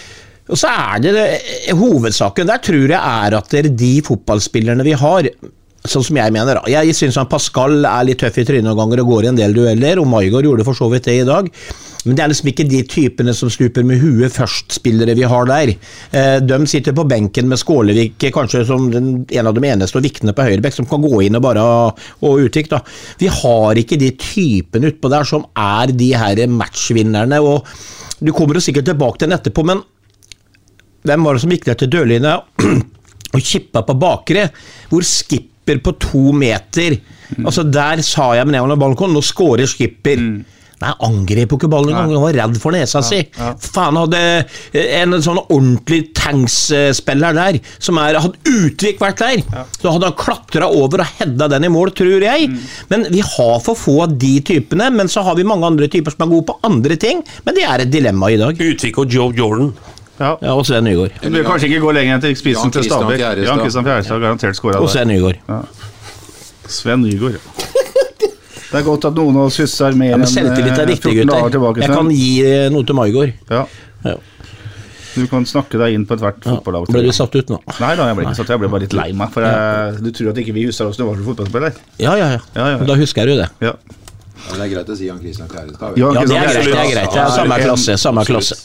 S3: og så er det, det Hovedsaken der tror jeg er at det er de fotballspillerne vi har Sånn som jeg mener. Jeg syns Pascal er litt tøff i trynet noen ganger og går i en del dueller, og Maigard gjorde for så vidt det i dag. Men det er liksom ikke de typene som stuper med huet først-spillere vi har der. Eh, de sitter på benken med Skålevik kanskje som en av de eneste og viktene på høyrebekk som kan gå inn og bare ha da. Vi har ikke de typene utpå der som er de her matchvinnerne. og Du kommer jo sikkert tilbake til den etterpå, men hvem var det som gikk ned til dørlinja og kippa på bakre? Hvor skipper på to meter Altså Der sa jeg med neven av ballen, nå scorer skipper. Nei, angrep jo ikke ballen engang, han var redd for nesa si. Faen, hadde en sånn ordentlig tanks-spiller der, som er, hadde Utvik vært der, så hadde han klatra over og hedda den i mål, tror jeg. Men vi har for få av de typene, men så har vi mange andre typer som er gode på andre ting. Men det er et dilemma i dag.
S4: Utvik og Joe Jordan.
S1: Ja.
S3: Ja, og Sven Nygaard.
S1: Du vil kanskje ikke gå lenger enn til spissen til Stabæk. Jan Kristian Fjærestad har garantert skåra
S3: Og
S1: der.
S3: Sven Nygaard.
S1: Sven Nygaard. Det er godt at noen av oss husker mer
S3: Ja,
S1: enn
S3: men selvtillit er
S1: eh,
S3: viktig,
S1: 14 dager
S3: gutter.
S1: tilbake.
S3: Jeg kan gi eh, noe til Maigard.
S1: Ja.
S3: Ja.
S1: Du kan snakke deg inn på ethvert
S3: Ja.
S1: fotballag.
S3: Ble du satt ut nå?
S1: Nei da, jeg ble ikke satt. Jeg ble bare litt lei meg. For jeg, du tror at ikke vi husker oss når vi var som fotballspiller?
S3: Ja, ja, ja.
S1: Ja, ja.
S3: Da husker jeg jo det.
S1: Ja.
S2: Men det er greit å si Jan Kristian Fjærestad.
S3: Ja, det er greit. det er greit. Det er Samme klasse. Samme klasse.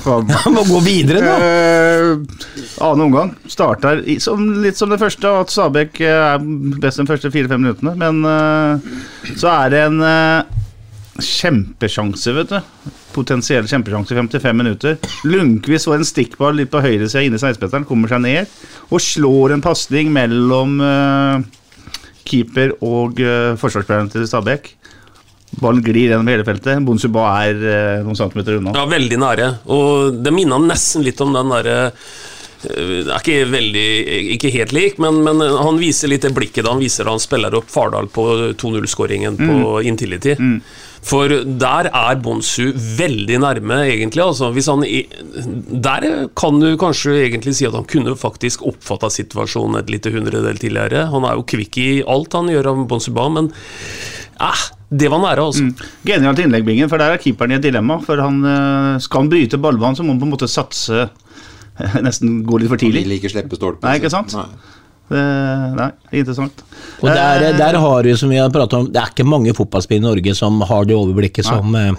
S1: Faen.
S3: Han må gå videre nå.
S1: Eh, annen omgang starter i, som, litt som det første, at Stabæk eh, er best de første fire-fem minuttene. Men eh, så er det en eh, kjempesjanse, vet du. Potensiell kjempesjanse i 55 minutter. Lundqvist får en stikkball litt på høyresida inne Inni 16-meteren, kommer seg ned og slår en pasning mellom eh, keeper og uh, forsvarsspilleren til Stabæk. Ballen glir gjennom hele feltet. Bonsuba er eh, noen centimeter unna.
S4: Ja, veldig nære. Og det minna nesten litt om den derre eh, er ikke veldig Ikke helt lik, men, men han viser litt det blikket da han viser han spiller opp Fardal på 2-0-skåringen på Intility. For der er Bonsu veldig nærme, egentlig. Altså, hvis han der kan du kanskje egentlig si at han kunne faktisk oppfatta situasjonen et lite hundredel tidligere. Han er jo kvikk i alt han gjør av Bonsuba, men eh, det var nære, altså.
S1: Genialt innlegg, Bingen, for der er keeperen i et dilemma. For han, eh, Skal han bryte ballbanen, så må han på en måte satse eh, Nesten gå litt for tidlig.
S2: Vil ikke slippe stolpen.
S1: Nei, ikke sant?
S2: Nei.
S1: Det, nei, interessant.
S3: Og der, der har vi, som vi har om, det er ikke mange fotballspillere i Norge som har det overblikket som eh,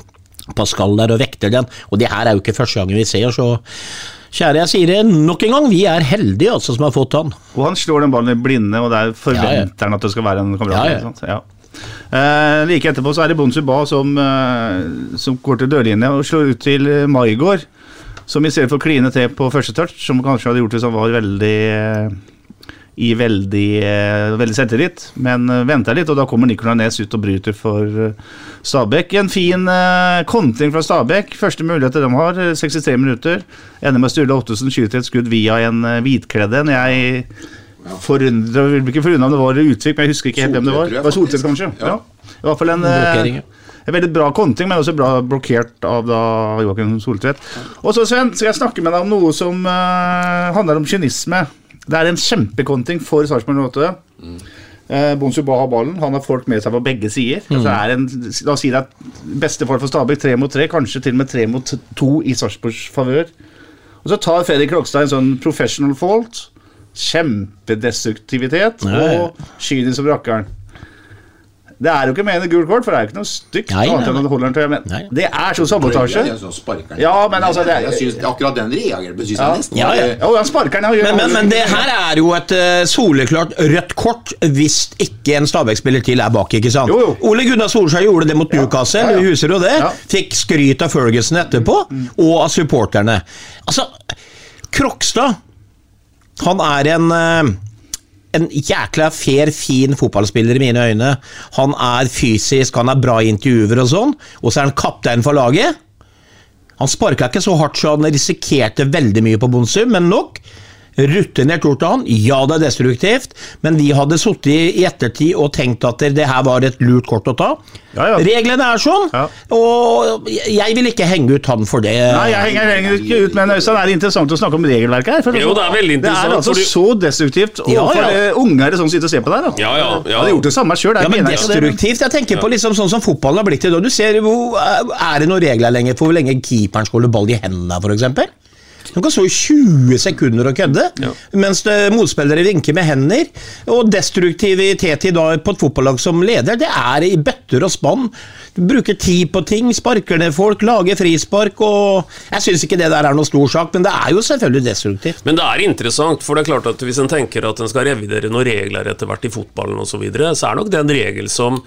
S3: Pascal der, og vekter den. Og det her er jo ikke første gangen vi ser, så kjære, jeg sier det nok en gang, vi er heldige altså som har fått han.
S1: Og han slår den ballen i blinde, og der forventer
S3: Ja, ja.
S1: han at det skal være en kamerat.
S3: Ja, ja.
S1: Eh, like etterpå så er det Bonsuba som, eh, som går til dørlinja og slår ut til Maigård, Som i stedet for å kline til på første touch, som kanskje hadde gjort hvis han var veldig eh, i veldig, eh, veldig selvtillit, men uh, venta litt, og da kommer Nicolay Næss ut og bryter for eh, Stabæk. En fin kontring fra Stabæk. Første mulighet de har, eh, 63 minutter. Ender med Sturle Ottesen skyter et skudd via en hvitkledd en. Jeg forundrer, vil ikke forundre om det var Utvik, men jeg husker ikke helt hvem det var.
S2: Jeg,
S1: Det var Soltvedt, kanskje?
S2: Ja.
S1: Ja. I hvert fall en, eh, en veldig bra kontring, men også bra blokkert av da Joakim Soltvedt. Og så Sven, skal jeg snakke med deg om noe som uh, handler om kynisme. Det er en kjempekontring for Sarpsborg 08. Eh, Bonsuba har ballen, han har folk med seg på begge sider.
S3: Mm.
S1: Altså, det er en, la oss si det er beste fall for Stabæk tre mot tre, kanskje til og med tre mot to i Sarpsborgs favør. Og så tar Fredrik Krogstad en sånn professional fault. Kjempedestruktivitet
S3: Ja, ja.
S1: og kynisk som rakkeren. Det er jo ikke mer enn et gult kort, for det er jo ikke noe stygt.
S3: Nei, nei, Nei.
S1: Det er sånn sabotasje.
S2: Ja.
S1: Ja, men altså, det er-
S2: jeg synes, Akkurat den reageren synes jeg nesten
S3: Ja, ja.
S1: Ja, han sparker den.
S3: Men, men, men det her er jo et uh, soleklart rødt kort hvis ikke en Stabæk-spiller til er bak. ikke sant?
S1: Jo, jo.
S3: Ole Gunnar Solskjær gjorde det mot Newcastle,
S1: Ja, ja.
S3: du husker jo det.
S1: Ja.
S3: Fikk skryt av Ferguson etterpå, og av supporterne. Altså, Krokstad Han er en eh, en jækla fair, fin fotballspiller i mine øyne. Han er fysisk, han er bra i intervjuer og sånn, og så er han kaptein for laget. Han sparka ikke så hardt så han risikerte veldig mye på Bonsum, men nok. Rutinert gjort av han. Ja, det er destruktivt, men vi hadde sittet i ettertid og tenkt at det her var et lurt kort å ta.
S1: Ja, ja.
S3: Reglene er sånn,
S1: Ja.
S3: og jeg vil ikke henge ut han for det.
S1: Nei, jeg henger, henger ikke ut, men Øystein, er det interessant å snakke om regelverket her? For
S4: Jo, det er veldig
S1: Det er altså
S4: fordi-
S1: så destruktivt
S3: Ja,
S1: overfor
S3: ja.
S1: det unger som sitter og ser på der. Da.
S4: Ja, ja, ja.
S1: Hadde gjort det samme sjøl.
S3: Ja, men destruktivt. Jeg tenker på liksom sånn som fotballen har blitt i dag. Du ser hvor, Er det noen regler lenger for hvor lenge keeperen skal holde ball i hendene, f.eks.? De kan stå i 20 sekunder og kødde, mens motspillere vinker med hender. Og destruktivitet i dag på et fotballag som leder, det er i bøtter og spann. Du bruker tid på ting, sparker ned folk, lager frispark og Jeg syns ikke det der er noe stor sak, men det er jo selvfølgelig destruktivt.
S4: Men det er interessant, for det er klart at hvis en tenker at en skal revidere noen regler etter hvert i fotballen osv., så, videre, så er nok det en regel som,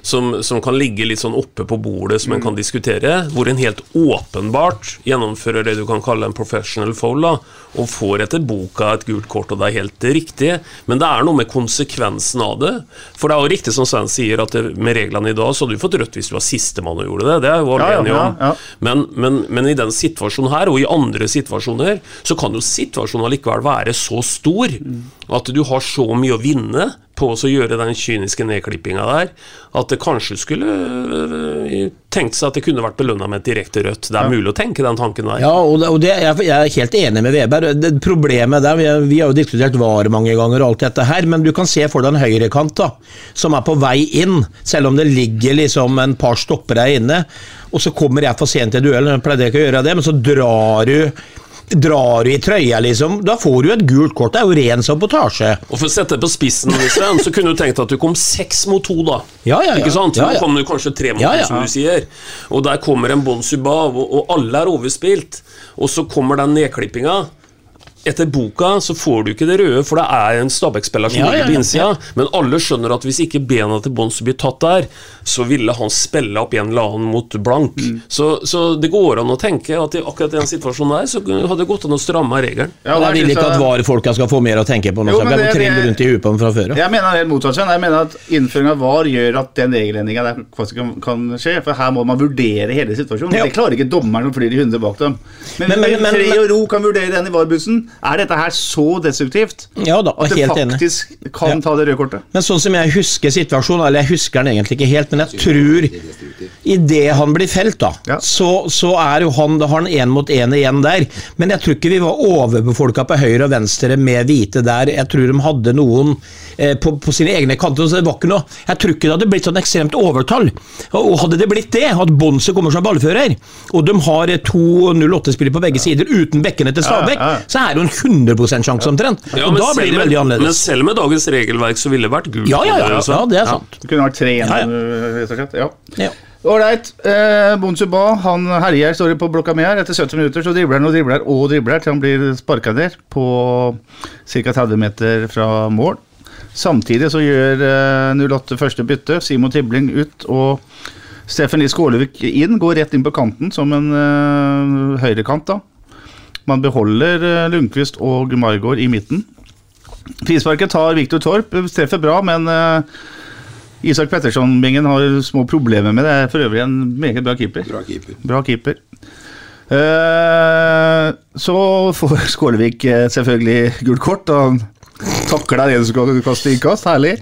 S4: som, som kan ligge litt sånn oppe på bordet, som en kan diskutere, hvor en helt åpenbart gjennomfører det du kan kalle en professional foul, da, og får etter boka et gult kort, og det er helt riktig, men det er noe med konsekvensen av det. For det er jo riktig som Sven sier, at det, med reglene i dag, så hadde du fått rødt hvis du var sistemann og gjorde det, det er jo alle
S1: Ja, ja,
S4: enige om.
S1: ja, ja.
S4: Men, men, men i den situasjonen her, og i andre situasjoner, så kan jo situasjonen allikevel være så stor at du har så mye å vinne på å gjøre den kyniske nedklippinga der, at det kanskje skulle øh, tenkt seg at det kunne vært belønna med et direkte rødt. Det er mulig å tenke den tanken der.
S3: Ja, og det, og det, jeg, er helt enig med Weber. Det, problemet der, vi, vi har jo diskutert VAR mange ganger og alt dette her, men du kan se for deg en høyrekant da, som er på vei inn, selv om det ligger liksom en par stoppere inne, og så kommer jeg for sent til duellen, jeg pleide ikke å gjøre det, men så drar du Drar du i trøya, liksom, da får du et gult kort. Det er jo ren sabotasje.
S4: Og For å sette det på spissen, Sven, så kunne du tenkt at du kom seks mot to, da.
S3: Ja, ja, ja.
S4: Ikke sant? Nå kom du kanskje tre mot to, som du sier. Og der kommer en Bon Suba, og, og alle er overspilt. Og så kommer den nedklippinga. Etter boka så får du ikke det røde, for det er en Stabæk-spiller som
S3: Ja,
S4: ligger
S3: ja,
S4: på
S3: ja,
S4: innsida. Men alle skjønner at hvis ikke bena til Bons blir tatt der, så ville han spille opp en eller annen mot blank.
S3: Mm.
S4: Så, så det går an å tenke at i akkurat den situasjonen der, så hadde det gått an å stramme regelen.
S1: Ja,
S3: jeg vil ikke at VAR-folka skal få mer å tenke på nå.
S1: Jo, men
S3: jeg
S1: det-
S3: triller rundt i huet på dem fra før av.
S1: Jeg mener helt motsatt. Jeg mener at innføring av VAR gjør at den regelendringa der faktisk kan, kan skje. For her må man vurdere hele situasjonen.
S3: Ja.
S1: Det klarer ikke dommeren som flyr i 100 bak dem. Men,
S3: Men- men- men-
S1: Fred og ro kan vurdere den i VAR-bussen. Er dette her så destruktivt
S3: Ja da,
S1: at det
S3: faktisk enig.
S1: kan
S3: Ja.
S1: ta det røde kortet?
S3: Men sånn som jeg husker situasjonen, eller jeg husker den egentlig ikke helt, men jeg tror Idet han blir felt, da,
S1: Ja.
S3: så, så er jo han Da har han én mot én igjen der. Men jeg tror ikke vi var overbefolka på høyre og venstre med hvite der. Jeg tror de hadde noen eh, på, på sine egne kanter. Så det var ikke noe Jeg tror ikke det hadde blitt sånn ekstremt overtall. Og, hadde det blitt det, at Bonse kommer som ballfører, og de har eh, to 08-spillere på begge sider uten bekkene til Stabæk, så er det jo en 100 sjanse omtrent.
S4: Ja,
S3: og da blir det veldig annerledes.
S4: Men selv med dagens regelverk så ville det vært gult.
S3: Ja, ja, ja,
S4: altså.
S3: ja, det er sant.
S1: Det kunne vært tre igjen,
S3: ja.
S1: rett og slett. Ja.
S3: Ja.
S1: Ålreit. Eh, Bonsuba han herjer, står det på blokka mi her. Etter 70 minutter så dribler han og dribler og dribler til han blir sparka ned på ca. 30 meter fra mål. Samtidig så gjør eh, 08 første bytte. Simon Tibling ut og Steffen Lie Skålevik inn. Går rett inn på kanten som en eh, høyrekant, da. Man beholder eh, Lundqvist og Margaard i midten. Frisparket tar Viktor Torp. Treffer bra, men eh, Isak Petterson-bingen har små problemer med det. Er for øvrig en meget bra keeper.
S2: Bra keeper.
S1: Bra keeper. Eh, så får Skålevik eh, selvfølgelig gult kort. Og takler takler en som skal kaste innkast. Herlig.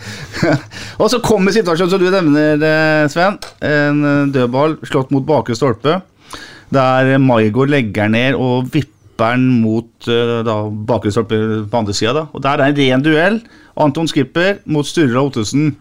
S1: og så kommer situasjonen som du nevner, Sven. En dødball slått mot bakre stolpe. Der Maigård legger ned og vipper stopperen mot uh, da, på andre sida. Og der er en ren duell. Anton Skipper mot Sturla Ottesen.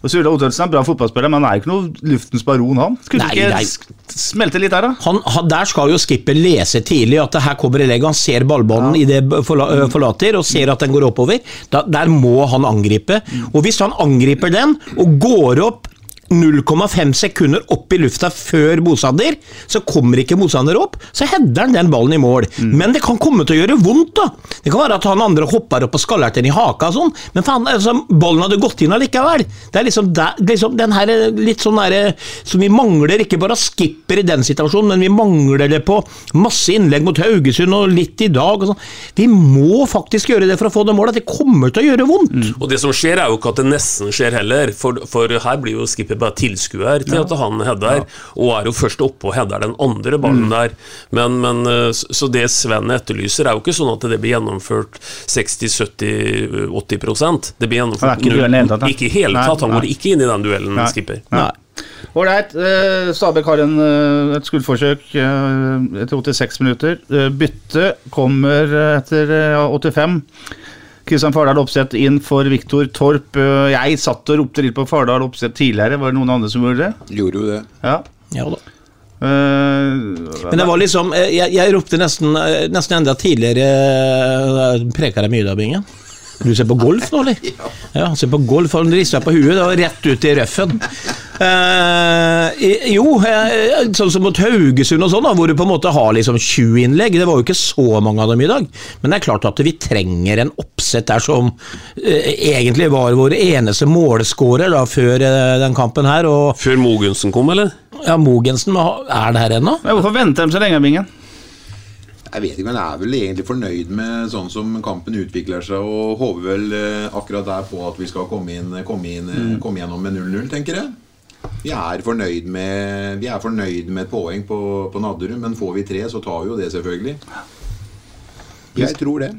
S1: Og Sturla Ottesen er en bra fotballspiller, men han er ikke noe luftens baron, han. Skulle
S3: Nei,
S1: ikke
S3: nei.
S1: smelte litt der, da?
S3: Han, han, der skal jo skipper lese tidlig at det her kommer i legg. Han ser ballbanen i det forla, forlater og ser at den går oppover. Da, der må han angripe. Og hvis han angriper den og går opp 0,5 sekunder opp i lufta før motstander, så kommer ikke motstander opp, så header han den ballen i mål. Men det kan komme til å gjøre vondt, da. Det kan være at han andre hopper opp og skaller til den i haka og sånn, men faen, altså, ballen hadde gått inn allikevel. Det er liksom, der, liksom den her eh, litt sånn derre som vi mangler, ikke bare skipper i den situasjonen, men vi mangler det på masse innlegg mot Haugesund og litt i dag og sånn. Vi må faktisk gjøre det for å få det målet, det kommer til å gjøre vondt.
S4: Og det som skjer, er jo ikke at det nesten skjer heller, for, for her blir jo skipper bare tilskuer til at han header, og er jo først oppe og header den andre ballen der. Men, men eh, så det Sven etterlyser, er jo ikke sånn at det blir gjennomført 60-70-80 Det blir gjennomført
S1: ikke.
S4: Ikke i hele tatt. Han går ikke inn i den duellen,
S1: Nei.
S4: skipper.
S1: Nei. Ålreit. Uh, Stabæk har en, eh, et skuddforsøk eh, etter 86 minutter. Bytte kommer eh, etter eh, 85. Kristian Fardal Opseth inn for Viktor Torp. Eh, jeg satt og ropte litt på Fardal Opseth tidligere. Var det noen andre som gjorde det?
S2: Gjorde jo det.
S1: Ja.
S3: Ja da.
S1: Eh,
S3: Men det var liksom eh, Jeg, jeg ropte nesten, nesten enda tidligere Preka deg mye da, Bingen? Du ser på golf nå, eller? Ja, han ser på golf. Han rister på huet. og rett ut i røffen. Eh, jo, eh, sånn som mot Haugesund og sånn, da, hvor du på en måte har liksom 20 innlegg. Det var jo ikke så mange av dem i dag. Men det er klart at vi trenger en oppsett der som eh, egentlig var vår eneste målskårer da, før eh, den kampen her. Og
S4: Før Mogensen kom, eller?
S3: ja, Mogensen er det her ennå?
S1: hvorfor venter de så lenge, Bingen?
S2: Jeg vet ikke, men jeg er vel egentlig fornøyd med sånn som kampen utvikler seg, og håper vel eh, akkurat der på at vi skal komme, inn, komme, inn, mm. komme gjennom med 0-0, tenker jeg. Vi er fornøyd med, vi er fornøyd med et poeng på, på Nadderud, men får vi tre, så tar vi jo det, selvfølgelig. Jeg tror det.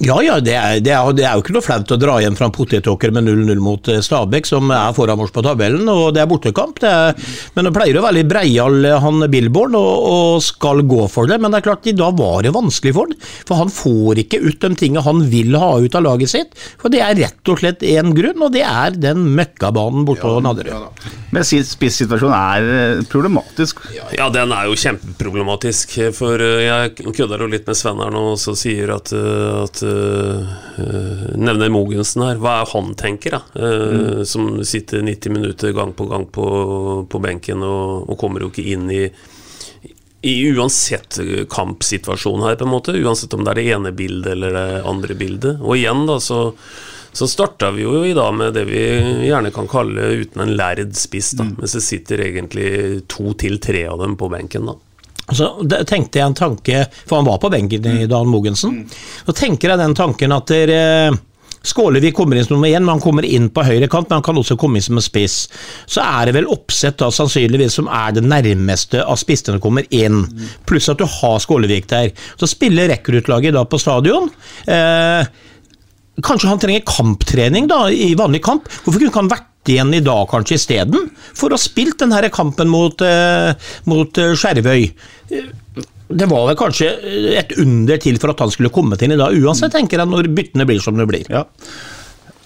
S3: Ja, ja, det er, det, er, det er jo ikke noe flaut å dra hjem fra en potetåker med 0-0 mot eh, Stabæk, som er foran oss på tabellen, og det er bortekamp. Det er, men det pleier å være litt breial, eh, han Billborn, og, og skal gå for det. Men det er klart, i dag var det vanskelig for han, for han får ikke ut de tingene han vil ha ut av laget sitt. For det er rett og slett én grunn, og det er den møkkabanen borte på Nadderud.
S2: Ja.
S1: Men si- spissituasjonen er eh, problematisk.
S4: Ja, den er jo kjempeproblematisk. For jeg kødder jo litt med Sven her nå og så sier at, at Nevner Mogensen her. Hva er han tenker, da? Mm. Som sitter 90 minutter gang på gang på, på benken og, og kommer jo ikke inn i i uansett eh, kampsituasjon her, på en måte. Uansett om det er det ene bildet eller det andre bildet. Og igjen, da, så, så starta vi jo i dag med det vi gjerne kan kalle uten en lærd spiss, da. Mens det sitter egentlig to til tre av dem på benken, da.
S3: Så tenkte jeg en tanke, for han var på benken i Dan Mogensen. Så tenker jeg den tanken at dere Skålevik kommer inn som nummer én, men han kommer inn på høyre kant, men han kan også komme inn som en spiss. Så er det vel oppsett da sannsynligvis som er det nærmeste av spissene kommer inn, pluss at du har Skålevik der. Så spiller rekruttlaget da på stadion. Eh, Kanskje han trenger kamptrening da, i vanlig kamp. Hvorfor kunne ikke han vært igjen i dag kanskje isteden? For å ha spilt den her kampen mot, eh, mot eh, Skjervøy. Det var vel kanskje et under til for at han skulle kommet inn i dag, uansett, tenker jeg, når byttene blir som det blir.
S1: Ja.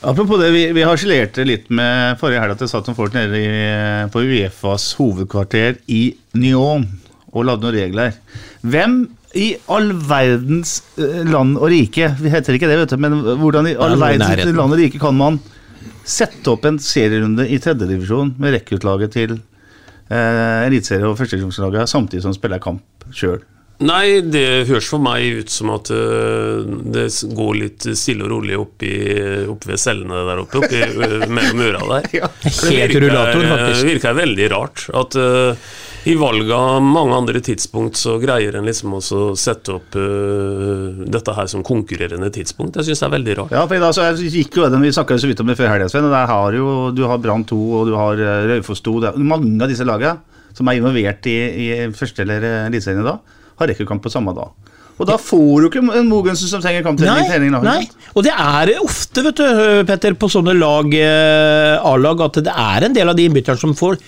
S1: Apropos det, vi, vi harselerte litt med forrige helg at det satt noen folk nede i, på Uefas hovedkvarter i Nyon og lagde noen regler. Hvem i all verdens eh, land og rike Vi heter ikke det, vet du, men hvordan i all verdens land og rike kan man sette opp en serierunde i tredjedivisjon med rekruttlaget til eh, eliteserie- og førstedivisjonslaget samtidig som spiller kamp sjøl?
S4: Nei, det høres for meg ut som at øh, det går litt stille og rolig oppi, opp ved cellene der oppe, oppi, øh, mellom øra der.
S3: Helt rullator,
S4: Det virker veldig rart at øh, i valg av mange andre tidspunkt så greier en liksom også å sette opp uh, dette her som konkurrerende tidspunkt. Jeg syns det er veldig rart.
S1: Ja, for i dag så gikk jo den, Vi snakka så vidt om det før helga, Sven. Der har jo, du har Brann 2 og du har eh, Raufoss 2. Det er mange av disse lagene som er involvert i, i første eller eh, eliteserien i dag, har rekkekamp på samme dag. Og da får du ikke en Mogensen som trenger kamptrening. trening i laget.
S3: nei. Og det er ofte, vet du, Petter, på sånne lag, A-lag, at det er en del av de innbytterne som får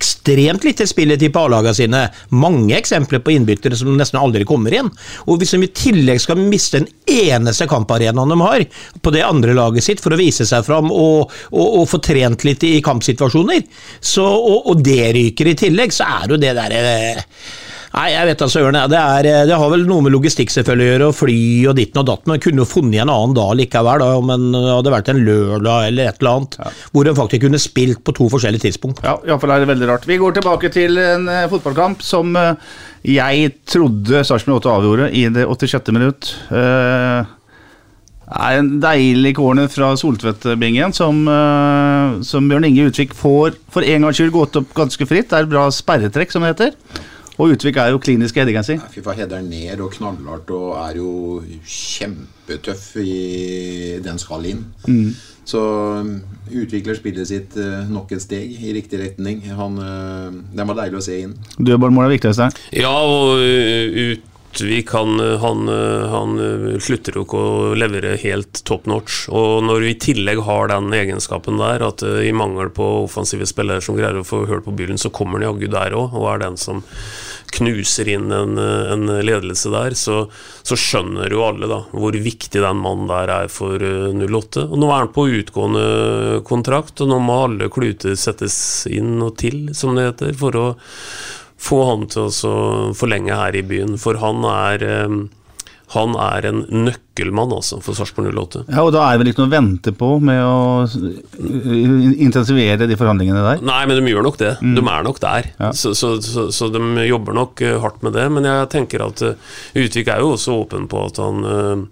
S3: ekstremt lite spilletid på A-lagene sine. Mange eksempler på innbyttere som nesten aldri kommer inn. Og hvis de i tillegg skal miste den eneste kamparenaen de har, på det andre laget sitt for å vise seg fram og, og, og få trent litt i kampsituasjoner, så, og, og det ryker i tillegg, så er jo det derre Nei, jeg vet da søren. Det, er, det har vel noe med logistikk selvfølgelig å gjøre, og fly og ditten og datten. Men kunne funnet en annen dag likevel, da, om det hadde vært en lørdag eller et eller annet. Hvor en faktisk kunne spilt på to forskjellige tidspunkt.
S1: Ja, iallfall er det veldig rart. Vi går tilbake til en eh, fotballkamp som eh, jeg trodde Sarpsborg 8 avgjorde i det 86. minutt. Uh, er en deilig corner fra Soltvedt-bingen som, eh, som Bjørn Inge Utvik får for en gangs skyld gått opp ganske fritt. Det er et bra sperretrekk, som det heter. Og Utvik er jo klinisk heder, kan jeg si
S2: Fy faen, header ned og knallhardt og er jo kjempetøff i den skal inn. Så um, utvikler spillet sitt uh, nok et steg i riktig retning. Han, uh, den var deilig å se inn.
S1: Dødballmål er viktigste.
S4: Ja, og uh, Utvik han, han, uh, han uh, slutter jo ikke å levere helt top notch. Og når vi i tillegg har den egenskapen der, at i mangel på offensive spillere som greier å få hørt på byllen, så kommer han jaggu der òg, og er den som knuser inn en, en ledelse der, så, så, skjønner jo alle da hvor viktig den mannen der er for 08. Og Nå er han på utgående kontrakt, og nå må alle kluter settes inn og til, som det heter, for å få han til å forlenge her i byen. For han er han er en nøkkelmann altså, for Sarpsborg 08.
S1: Ja, og Da er det vel ikke noe å vente på med å intensivere de forhandlingene der?
S4: Nei, men de gjør nok det. Mm. De er nok der. Ja. Så, så, så, så, de jobber nok hardt med det. Men jeg tenker at Utvik er jo også åpen på at han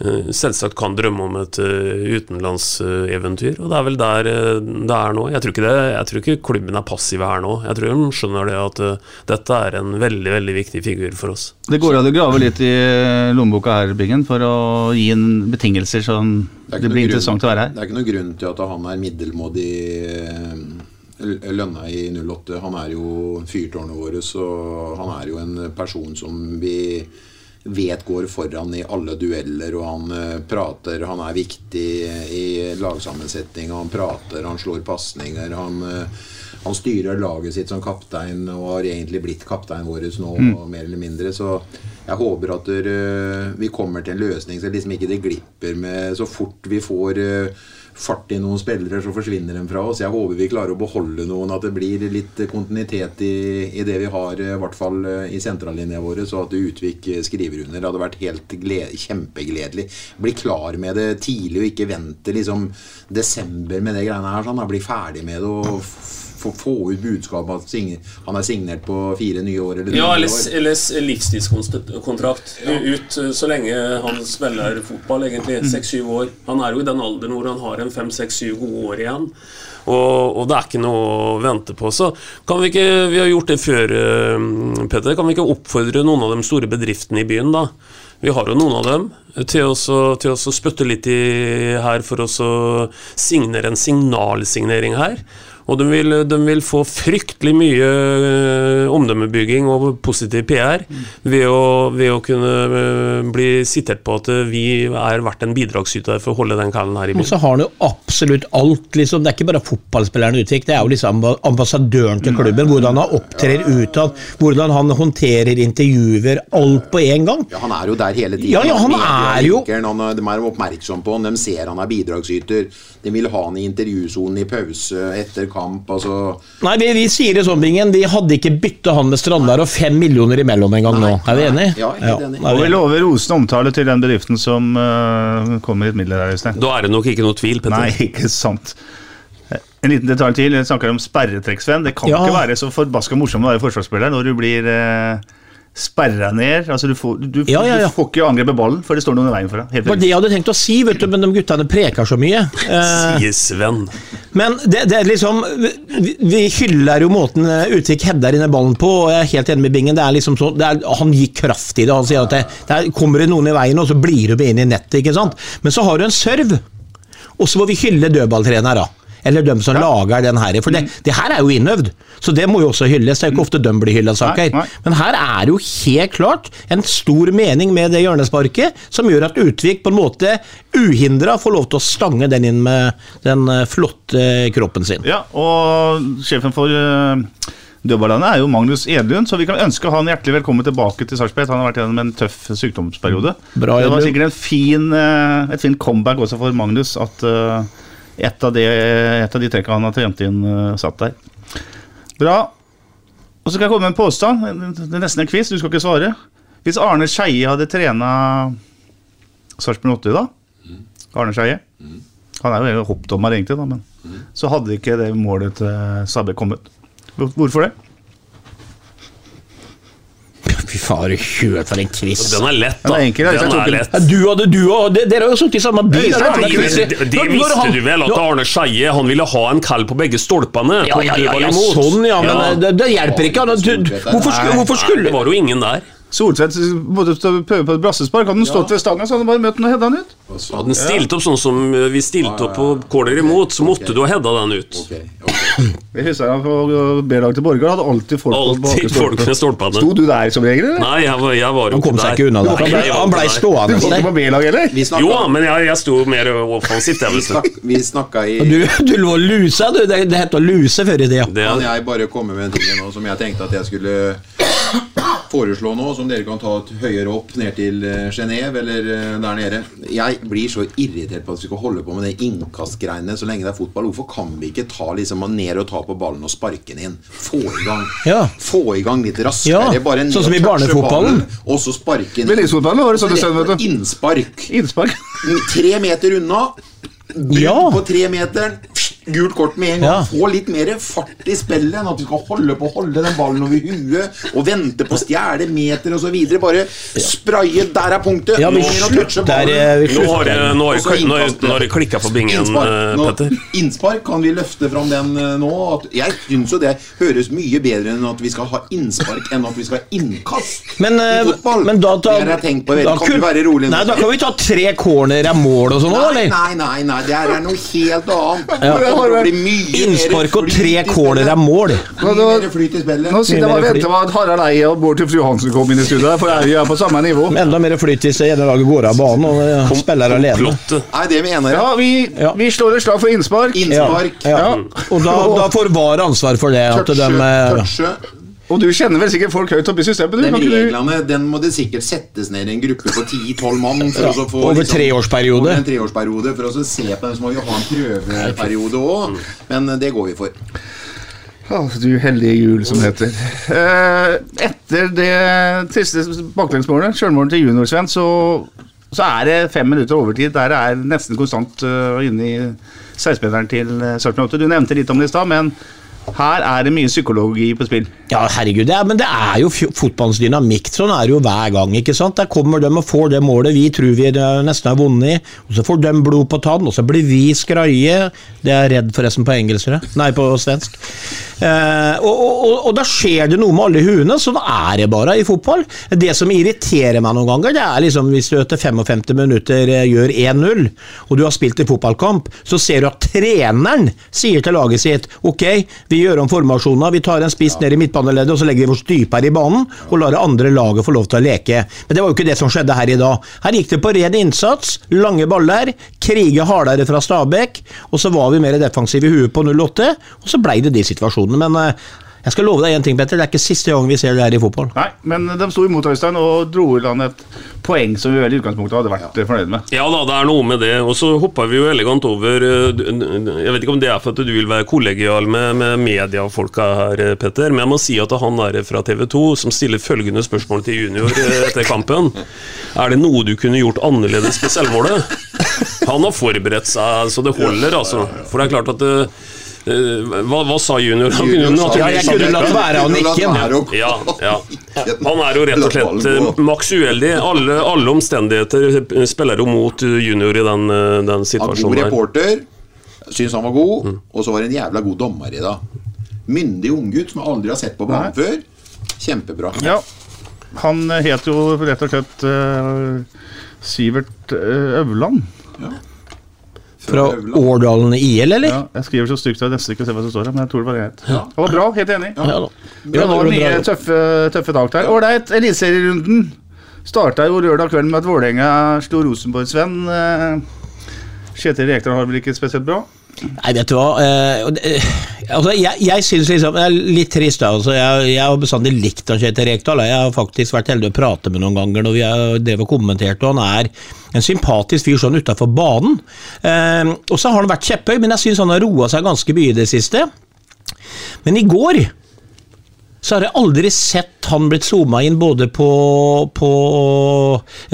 S4: selvsagt kan drømme om et utenlandseventyr. Og det er vel der det er nå. Jeg tror, ikke det, jeg tror ikke klubben er passive her nå. Jeg tror de skjønner det at dette er en veldig veldig viktig figur for oss.
S1: Det går an å grave litt i lommeboka her, Bingen, for å gi en betingelser sånn det, det blir interessant
S2: grunn,
S1: å være her.
S2: Det er ikke noen grunn til at han er middelmådig lønna i 08. Han er jo fyrtårnet vårt, så han er jo en person som vi vet går foran i alle dueller, og han uh, prater. Han er viktig i lagsammensetning. Han prater, han slår pasninger. Han, uh, han, styrer laget sitt som kaptein og har egentlig blitt kaptein vår nå, mm. mer eller mindre. Så jeg håper at uh, vi kommer til en løsning så liksom ikke det glipper med så fort vi får fart i noen spillere, så forsvinner de fra oss. Jeg håper vi klarer å beholde noen, at det blir litt kontinuitet i, i det vi har, i hvert fall i sentrallinja vår, så at Utvik skriver under. Det hadde vært helt gled, kjempegledelig. Bli klar med det tidlig, og ikke vente liksom desember med det greiene her. Sånn, Bli ferdig med det og få, få ut budskapet at han er signert på fire nye år. Eller
S4: ja, eller, eller livstidskontrakt. Ja. Ut så lenge han spiller fotball, egentlig. Mm. Seks-syv år. Han er jo i den alderen hvor han har en fem-seks-syv gode år igjen. Og, og, det er ikke noe å vente på. Så kan vi ikke, vi har gjort det før, Petter, kan vi ikke oppfordre noen av de store bedriftene i byen, da? Vi har jo noen av dem til å, til å spytte litt i her for å signere en signalsignering her. Og de vil, de vil, få fryktelig mye uh, omdømmebygging og positiv PR ved å, ved å kunne uh, bli sitert på at uh, vi er verdt en bidragsyter for å holde den kallen her i byen.
S3: Og så har han jo absolutt alt. Liksom. Det er ikke bare fotballspilleren Utvik, det er jo liksom ambassadøren til klubben. Hvordan han opptrer utad, hvordan han håndterer intervjuer, alt på én gang.
S2: Ja, Han er jo der hele tiden.
S3: Ja, ja, han er jo...
S2: Han, de er oppmerksom på han, de ser han er bidragsyter. De vil ha han i intervjusonen i pause etter kamp. Altså.
S3: Nei, vi, vi, sier det sånn, Bingen. Vi hadde ikke bytta han med Strandberg og fem millioner imellom en gang nå. Er vi enige?
S2: Ja, helt enig.
S1: Ja, og vi lover rosende omtale til den bedriften som uh, kommer i et midler her i sted.
S4: Da er det nok ikke noe tvil, Petter.
S1: Nei, ikke sant. En liten detalj til. Jeg snakker om sperretrekk, Sven. Det kan ja. ikke være så forbaska morsomt å være forsvarsspiller når du blir uh, sperra ned. Altså du, får, du,
S3: ja, ja, ja.
S1: du får ikke angrepet ballen, for det står noen i veien for deg.
S3: Det var det jeg hadde tenkt å si, vet du, men de guttene preker så mye.
S4: Eh, Sier Sven.
S3: Men det, det, er liksom Vi, vi hyller jo måten eh, Utvik header inn ballen på, og jeg er helt enig med Bingen. Det er liksom så, det er, han gikk kraft i det. Han sier at det, der kommer det noen i veien, og så blir du inn i nettet. ikke sant? Men så har du en serve, og så må vi hylle dødballtrenere. Eller dem som lager den her. For det, det her er jo innøvd, så det må jo også hylles. Det er jo ikke ofte de blir hylla, saker.
S1: Nei, nei.
S3: Men her er jo helt klart en stor mening med det hjørnesparket, som gjør at Utvik på en måte uhindra får lov til å stange den inn med den eh, flotte kroppen sin.
S1: Ja, og sjefen for uh, er jo Magnus Edlund, så vi kan ønske han hjertelig velkommen tilbake til Sarpsborg. Han har vært gjennom en tøff sykdomsperiode.
S3: Bra,
S1: det var sikkert en fin, eh, et fint comeback også for Magnus at et, av de, et av de trekka han har trent inn, eh, satt der. Bra. Og så skal jeg komme med en påstand. Det er nesten en quiz, du skal ikke svare. Hvis Arne Skeie hadde trena Sarpsborg 80 da Arne Skeie Han er jo hoppdommer egentlig, da, men så hadde ikke det målet til Stabæk kommet. Hvorfor det?
S3: Fy faen, kjørt for en quiz.
S4: Den er lett,
S1: Den
S4: da.
S1: er enkel,
S4: Den er lett.
S3: Du hadde du og de- Dere har jo sittet i samme bil.
S1: Det-
S4: visste
S3: han-
S4: du vel, at Arne Skeie han ville ha en kall på begge stolpene?
S3: Ja, ja,
S4: Du
S3: ja, ja, sånn, ja, men
S4: Ja.
S3: Det, det hjelper ikke. Han, du, hvorfor, skulle, hvorfor skulle
S4: det var jo ingen der.
S1: Soltvedt måtte prøve på et brassespark. Hadde han stått ved stanga, så hadde han bare møtt den og hedda den ut.
S4: Hadde den stilt opp sånn som vi stilte opp på corner imot, så måtte du ha hedda den ut.
S2: Ok, Okay.
S1: Jeg husker han på B-lag til Borgar hadde alltid folk på
S4: Alltid
S1: bakre
S4: folk med stolpene.
S1: Sto du der som regel, eller?
S4: Nei, jeg var, jeg var jo
S3: Han kom seg ikke unna der.
S4: Nei,
S3: Han ble, stående.
S4: ikke.
S1: Du var ikke på B-lag, eller?
S4: Jo, men jeg, jeg sto mer offensivt, vi,
S2: snak, vi snakka i
S3: Du, du lå lusa, du. Det, det het å luse før i tida.
S4: Det,
S2: Kan jeg bare komme med en ting nå som jeg tenkte at jeg skulle foreslå nå, som dere kan ta et høyere opp ned til Genéve eller eh, der nede. Jeg blir så irritert på at vi skal holde på med det innkastgreiene så lenge det er fotball. Hvorfor kan vi ikke ta liksom ned og ta på ballen og sparke den inn? Få i gang,
S3: Ja.
S2: få i gang litt raskere.
S3: Ja,
S2: bare ned
S3: sånn som i barnefotballen.
S2: Og så sparke den.
S1: inn. var det sånn.
S2: Innspark.
S1: Innspark.
S2: Tre meter unna. Brudd
S3: Ja.
S2: på tre meter. Gult kort med en gang.
S3: Ja.
S2: Få litt mer fart i spillet enn at vi skal holde på å holde den ballen over huet og vente på stjele meter osv. Bare spraye. Der er punktet.
S3: Ja,
S2: men
S3: slutt
S2: der.
S3: eh, vi
S4: nå har det- nå har nå det klikka på bingen,
S2: Innspark.
S4: eh,
S2: Nå-
S4: Petter.
S2: Innspark, kan vi løfte fram den eh, nå? At, jeg syns jo det høres mye bedre enn at vi skal ha innspark enn at vi skal ha innkast
S3: Men, eh,
S2: i fotball.
S3: men da, da,
S2: jeg tenkt på.
S3: da
S2: Kan
S3: kun-
S2: du være rolig nå?
S3: Nei, da kan vi ta tre corner av mål og sånn òg, eller?
S2: nei, nei, nei, det er noe helt annet.
S3: Ja.
S2: Det kommer bli mye
S3: Innspark og tre corner er mål.
S1: Nå- sitter jeg bare og venter på at Harald Eie og Bård Tufte Johansen kom inn i studio, for vi er på samme nivå.
S3: Enda mer flyt hvis det ene laget går av banen og eh, spiller alene.
S2: Nei, det mener jeg.
S1: Ja, vi,
S3: Ja.
S1: vi slår et slag for innspark.
S2: Innspark.
S3: Ja.
S1: Ja.
S3: Og da, da får VAR ansvar for det. At de,
S2: Touche,
S3: eh,
S2: touche.
S1: Og du kjenner vel sikkert folk høyt oppe i systemet? Du,
S2: Den
S1: reglene du?
S2: den må det sikkert settes ned i en gruppe på 10-12 mann. For å få,
S3: Over treårsperiode.
S2: Over en treårsperiode For å så se på den, så må vi ha en prøveperiode òg. Men eh, det går vi for.
S1: Oh, du heldige jul, som det heter. Eh, etter det triste baklengsmålet, sjølmålet til juniorsvenn, så, så er det fem minutter overtid der det er nesten konstant uh, inne i 16-meteren til uh, Sarpsborg 8. Du nevnte litt om det i stad, men her er det mye psykologi på spill.
S3: Ja, herregud, det er, men det er jo fotballens dynamikk. Sånn er det jo hver gang. ikke sant? Der kommer de og får det målet vi tror vi er- nesten har vunnet, og så får de blod på tann, og så blir vi skraie. Det er jeg redd forresten på engelsk, nei, på svensk. Eh, og, og, og da skjer det noe med alle huene, sånn er det bare i fotball. Det som irriterer meg noen ganger, det er liksom hvis du etter 55 minutter eh, gjør 1-0, og du har spilt i fotballkamp, så ser du at treneren sier til laget sitt ok, vi gjør om formasjonene. vi tar en spiss ned i midtbaneleddet, og så legger vi oss dypere i banen og lar det andre laget få lov til å leke. Men det var jo ikke det som skjedde her i dag. Her gikk det på ren innsats, lange baller, krige hardere fra Stabæk, og så var vi mer defensive i huet på 08, og så blei det de situasjonene. Men eh, jeg skal love deg én ting, Petter, det er ikke siste gang vi ser det her i fotball.
S1: Nei, men de sto imot Øystein og dro i land et poeng som vi vel i utgangspunktet hadde vært ja. fornøyd med.
S4: Ja da, det er noe med det. Og så hopper vi jo elegant over eh, Jeg vet ikke om det er for at du vil være kollegial med, med mediefolka her, eh, Petter, men jeg må si at han der fra TV 2 som stiller følgende spørsmål til junior eh, etter kampen Er det noe du kunne gjort annerledes på selvmålet? Han har forberedt seg så det holder, altså. For det er klart at eh, eh, hva, hva sa junior? Han kunne jo
S2: Junior sa-
S3: Ja, jeg kunne latt være å nikke.
S4: ja, ja. Han er jo rett og slett eh, maks uheldig. Alle, alle omstendigheter eh, spiller jo mot eh, junior i den, den situasjonen.
S2: Han god reporter. Syns han var god. Og så var det en jævla god dommer i dag. Myndig unggutt som jeg aldri har sett på banen før. Kjempebra.
S1: Ja, han eh, het jo rett og slett uh, Sivert Øvland. Øverland.
S3: Fra Årdalen IL, eller?
S1: Ja, jeg skriver så stygt at jeg nesten ikke ser hva som står her, men jeg tror det var greit. Det var bra, helt enig.
S3: Ja, da.
S1: Det var nye tøffe, tøffe tak der. Ålreit, Eliteserierunden starta jo lørdag kveld med at Vålerenga slo Rosenborg-Sven. Eh, Kjetil Rekdal har vel ikke spesielt bra?
S3: Nei, vet du hva. Eh, eh, altså, jeg jeg syns liksom Det er litt trist. da, Altså, jeg, jeg har bestandig likt han Kjetil Rekdal. Jeg har faktisk vært heldig å prate med noen ganger når vi har drevet og kommentert, og han er en sympatisk fyr sånn utafor banen. Eh, og så har han vært kjepphøy, men jeg syns han har roa seg ganske mye i det siste. Men i går så har jeg aldri sett han blitt zooma inn både på, på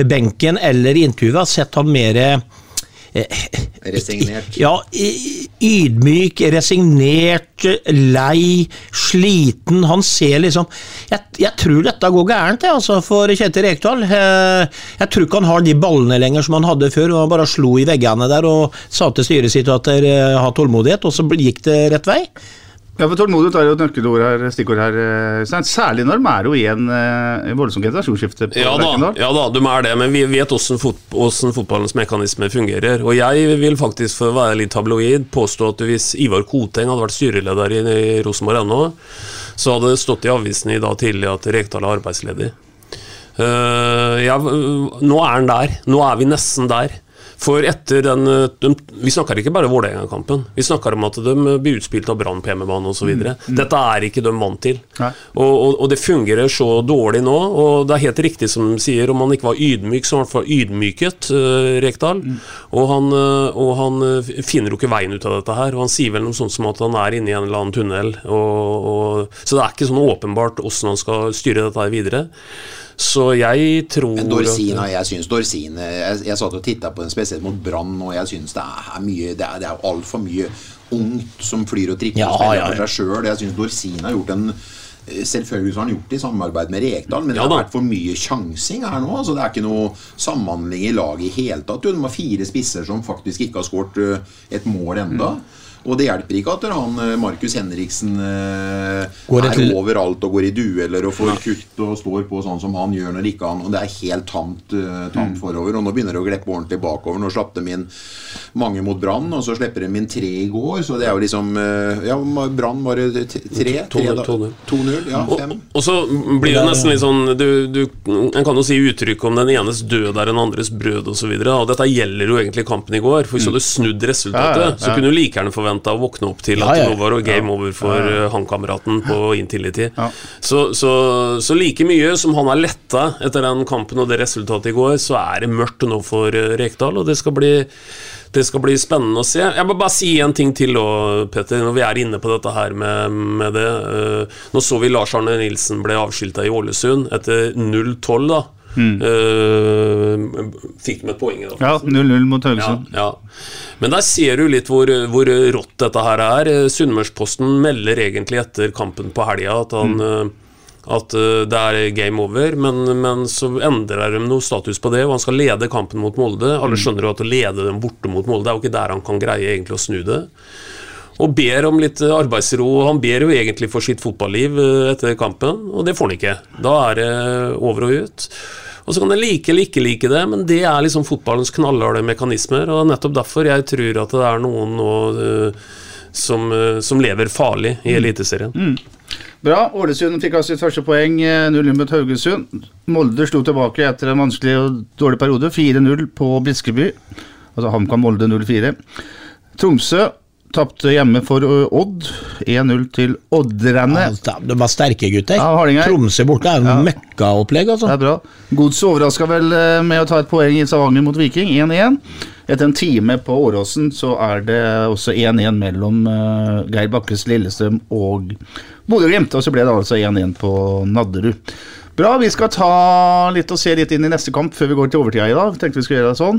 S3: benken eller i intervjuet. Jeg har sett han mer
S2: Resignert.
S3: ja, ydmyk, resignert, lei, sliten. Han ser liksom Jeg, jeg tror dette går gærent, jeg, altså, for Kjetil Rekdal. Eh, Jeg tror ikke han har de ballene lenger som han hadde før. og Han bare slo i veggene der og sa til styret sitt at dere har tålmodighet, og så gikk det rett vei.
S1: Ja, for Tålmodighet er jo et nøkkelord her, stikkord her. eh, Stein. Særlig når de er jo i en voldsom voldsomt generasjonsskifte på
S4: Ja da, ja da, de er det, men vi vet hvordan, fot hvordan fotballens mekanisme fungerer. Og jeg vil faktisk, for å være litt tabloid, påstå at hvis Ivar Koteng hadde vært styreleder i, i Rosenborg ennå, så hadde det stått i avisen i dag tidlig at Rekdal er arbeidsledig. Uh, ja, nå er han der. Nå er vi nesten der. For etter den eh, de, Vi snakker ikke bare Vålerenga-kampen. Vi snakker om at de blir utspilt av Brann på hjemmebane osv. Dette er ikke de vant til. Og, og, og det fungerer så dårlig nå. Og det er helt riktig som de sier, om han ikke var ydmyk, så var han i hvert fall ydmyket, uh, Rekdal. Og, han, eh, og han eh, finner jo ikke veien ut av dette her. Og han sier vel noe sånt som at han er inne i en eller annen tunnel. Så det er ikke sånn åpenbart hvordan han skal styre dette her videre. Så jeg tror
S2: Men Dorsina, jeg syns Dorsin Jeg, jeg satt og titta på den spesielt mot Brann, og jeg syns det er mye Det er, det er altfor mye ungt som flyr og tripper
S3: Ja,
S2: og spiller
S3: ja, ja.
S2: for seg sjøl. Jeg syns Dorsin har gjort en Selvfølgelig så har han gjort det i samarbeid med Rekdal, men
S4: Ja
S2: det har vært for mye sjansing her nå. Altså, det er ikke noe samhandling i laget i hele tatt. Du, De har fire spisser som faktisk ikke har skåret et mål enda. Og det hjelper ikke at han Markus Henriksen
S3: Går
S2: er
S3: til-
S2: overalt og går i dueller og får kutt og står på sånn som han gjør når ikke han Og det er helt tamt, uh, tamt forover. Og nå begynner det å glippe ordentlig bakover. Nå slapp de inn mange mot Brann, og så slipper de inn tre i går. Så det er jo liksom Ja, Brann var det tre?
S4: To-
S2: tre
S4: 2-0.
S2: 2-0, ja.
S4: Og, og så blir det nesten litt sånn du, du, En kan jo si uttrykk om den enes død er den andres brød osv. Dette gjelder jo egentlig kampen i går. For Hvis du hadde snudd resultatet,
S1: Ja, ja, ja.
S4: så kunne du like gjerne forventa å våkne opp til at
S3: ja.
S4: nå var det game over for ja, han kameraten på Intility.
S1: Ja.
S4: Så, så, så like mye som han er letta etter den kampen og det resultatet i går, så er det mørkt nå for uh, Rekdal, og det skal bli det skal bli spennende å se. Jeg må bare si en ting til, òg, Petter, når vi er inne på dette her med, med det. Eh, nå så vi Lars Arne Nilsen ble avskilta i Ålesund etter 0-12, da. Eh, fikk de et poeng i dag?
S1: Ja, 0-0 mot
S4: Ja,
S1: Haugesund.
S4: ja. Men der ser du litt hvor, hvor rått dette her er. Sunnmørsposten melder egentlig etter kampen på helga at han eh, at eh, det er game over, men, men så endrer de noe status på det, og han skal lede kampen mot Molde. Alle skjønner jo at å lede dem borte mot Molde, det er jo ikke der han kan greie egentlig å snu det. Og ber om litt arbeidsro. Han ber jo egentlig for sitt fotballiv etter kampen, og det får han ikke. Da er det over og ut. Og så kan jeg like eller ikke like det, men det er liksom fotballens knallharde mekanismer. Og nettopp derfor jeg tror at det er noen nå uh, som, uh, som lever farlig i Eliteserien.
S1: Bra. Ålesund fikk av sitt første poeng. eh, 0-0 mot Haugesund. Molde slo tilbake etter en vanskelig og dårlig periode. 4-0 på Briskeby. Altså HamKam Molde 0-4. Tromsø tapte hjemme for Odd. 1-0 til Oddrene.
S3: Ja, de var sterke gutter.
S1: Ja.
S3: Tromsø borte er jo møkkaopplegg, altså.
S1: Det er bra. Godset overraska vel med å ta et poeng i Stavanger mot Viking, 1-1. Etter en time på Åråsen så er det også 1-1 mellom Geir Bakkes Lillestrøm og Bodø-Glimt. Og så ble det altså 1-1 på Nadderud. Bra, vi skal ta litt og se litt inn i neste kamp før vi går til overtida i dag. Tenkte vi skulle gjøre det sånn.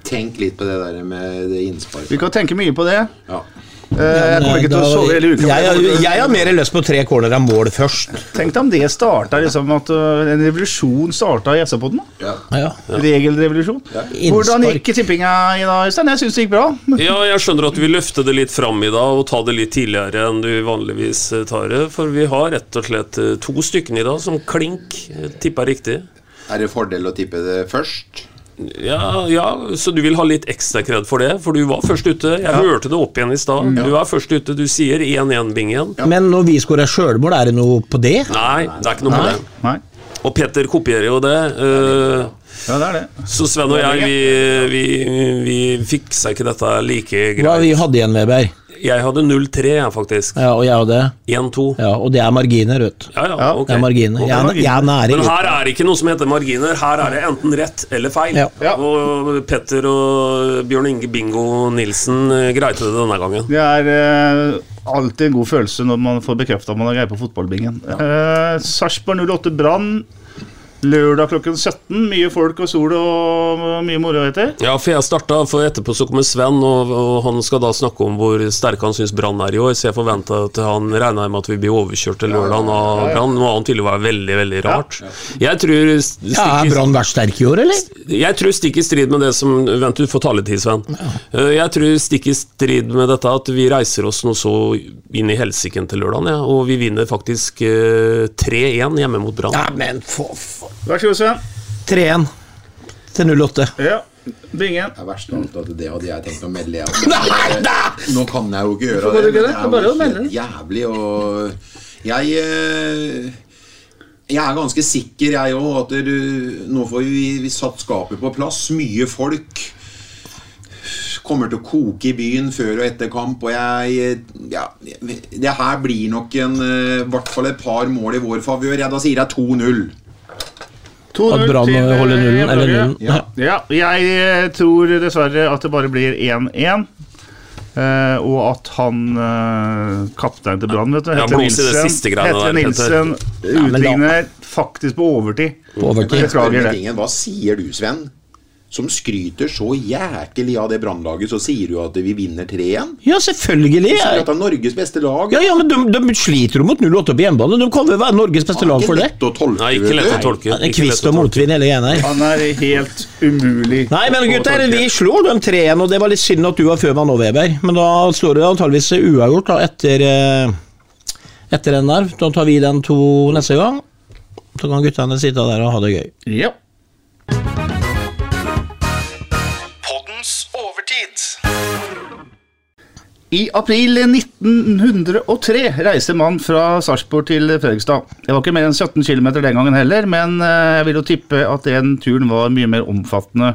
S1: Eh,
S2: Tenk litt på det der med det innsparket.
S1: vi kan tenke mye på det.
S2: Ja.
S1: Eh, jeg kommer ikke til å sove hele uka.
S3: Jeg, jeg har mer lyst på tre corner av mål først.
S1: Tenk deg om det starta liksom at uh, en revolusjon starta i SV-poden.
S2: Ja.
S3: Ja.
S1: Regelrevolusjon. Hvordan gikk tippinga i dag, Øystein? Jeg syns det gikk bra.
S4: Ja, jeg skjønner at du vil løfte det litt fram i dag og ta det litt tidligere enn du vanligvis eh, tar det, for vi har rett og slett eh, to stykker i dag som klink tipper tippa riktig.
S2: Er det fordel å tippe det først?
S4: Ja, ja, så du vil ha litt ekstra kred for det? For du var først ute. Jeg hørte det opp igjen i stad. Du er først ute. Du sier 1-1-bingen.
S3: Men når vi skårer sjølmål, er det noe på det?
S4: Nei, det er ikke noe på det.
S1: Nei.
S4: Og Petter kopierer jo det. eh,
S1: Ja, det er det.
S4: så Sven og jeg, vi, vi, vi fiksa ikke dette like greit.
S3: Hva vi hadde igjen, Weber?
S4: Jeg hadde 0-3, jeg, faktisk.
S3: Ja, og jeg hadde
S4: 1-2.
S3: Ja, og det er marginer, vet du.
S4: Ja, ja,
S1: okay.
S4: ok.
S3: Det er marginer. Jeg, er- jeg er nære.
S4: Men her er det ikke noe som heter marginer. Her er det enten rett eller feil.
S3: Ja.
S1: Ja.
S4: Og Petter og Bjørn Inge Bingo Nilsen eh, greide det denne gangen.
S1: Det er eh, alltid en god følelse når man får bekrefta at man har greie på fotballbingen. Uh, Sarpsborg 08 Brann lørdag klokken 17. Mye folk og sol og mye moro, heter
S4: Ja, for jeg starta, for etterpå så kommer Sven, og, og han skal da snakke om hvor sterk han syns Brann er i år. Så jeg forventa at han regna med at vi blir overkjørt til lørdag av Brann. Noe annet ville være veldig, veldig rart. Jeg tror
S3: Ja, Er Brann vært sterk i år, eller?
S4: Jeg tror stikk i strid med det som Vent, du får taletid, Sven. Eh, Jeg tror stikk i strid med dette at vi reiser oss nå så inn i helsiken til lørdag, ja, og vi vinner faktisk eh, 3-1 hjemme mot Brann.
S3: Ja, men for.
S1: Vær så god, Sven.
S3: 3-1 til 08.
S1: Ja, Bingen.
S2: Det er verst av alt at det hadde jeg tenkt å melde. Jeg. da Nå kan jeg jo ikke gjøre det.
S1: du ikke det?
S2: men
S1: Det er
S2: jo helt jævlig og Jeg eh, jeg er ganske sikker, jeg òg, at du, nå får vi, vi satt skapet på plass. Mye folk. Kommer til å koke i byen før og etter kamp. Og jeg ja, Det her blir nok en eh, I hvert fall et par mål i vår favør. Ja, da sier jeg 2-0.
S1: 2-0
S3: At Brann
S1: eh,
S3: holder nullen, eller nullen.
S2: Ja.
S1: Ja, jeg eh, tror dessverre at det bare blir 1-1. Uh, og at han uh, kaptein til Brann, vet du,
S4: Ja,
S1: Nilsen,
S4: der,
S1: Nilsen utligner faktisk på overtid.
S3: På overtid.
S1: Beklager det.
S2: Hva sier du, Sven? Som skryter så jækelig av det brannlaget, så sier du at vi vinner 3-1?
S3: Ja, selvfølgelig.
S2: Du sier
S3: Ja,
S2: at det er Norges beste lag.
S3: ja, men de, de sliter jo mot 08 på hjemmebane. De kan vel være Norges beste lag for det?
S2: Tolke,
S4: Nei, ikke lett å tolke.
S3: Ja,
S4: lett
S3: kvist
S4: å
S3: og motvind hele greia her.
S1: Han er helt umulig.
S3: Nei, men gutter, vi slår dem 3-1, og det var litt synd at du var før meg nå, Weber. Men da står det antageligvis uavgjort da, etter, eh, etter den der. Da tar vi den to neste gang. Så kan guttene sitte der og ha det gøy.
S1: Ja. I april 1903 reiste mann fra Sarpsborg til Fredrikstad. Det var ikke mer enn 17 km den gangen heller, men eh, jeg vil jo tippe at den turen var mye mer omfattende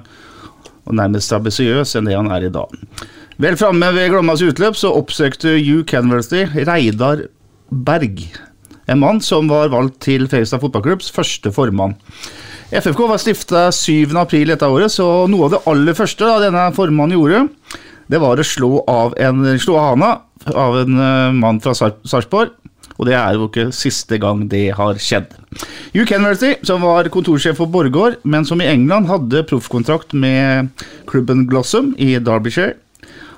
S1: og nærmest ambisiøs enn det han er i dag. Vel framme ved Glommas utløp så oppsøkte Hugh Kenworthy Reidar Berg, en mann som var valgt til Fredrikstad fotballklubbs første formann. FFK var stifta 7. april dette året, så noe av det aller første da denne formannen gjorde, det var å slå av en slå hana av en eh, mann fra Sar- Sarpsborg. Og det er jo ikke siste gang det har skjedd. Hugh Kenworthy, som var kontorsjef for Borregaard, men som i England hadde proffkontrakt med klubben Glossum i Derbyshire.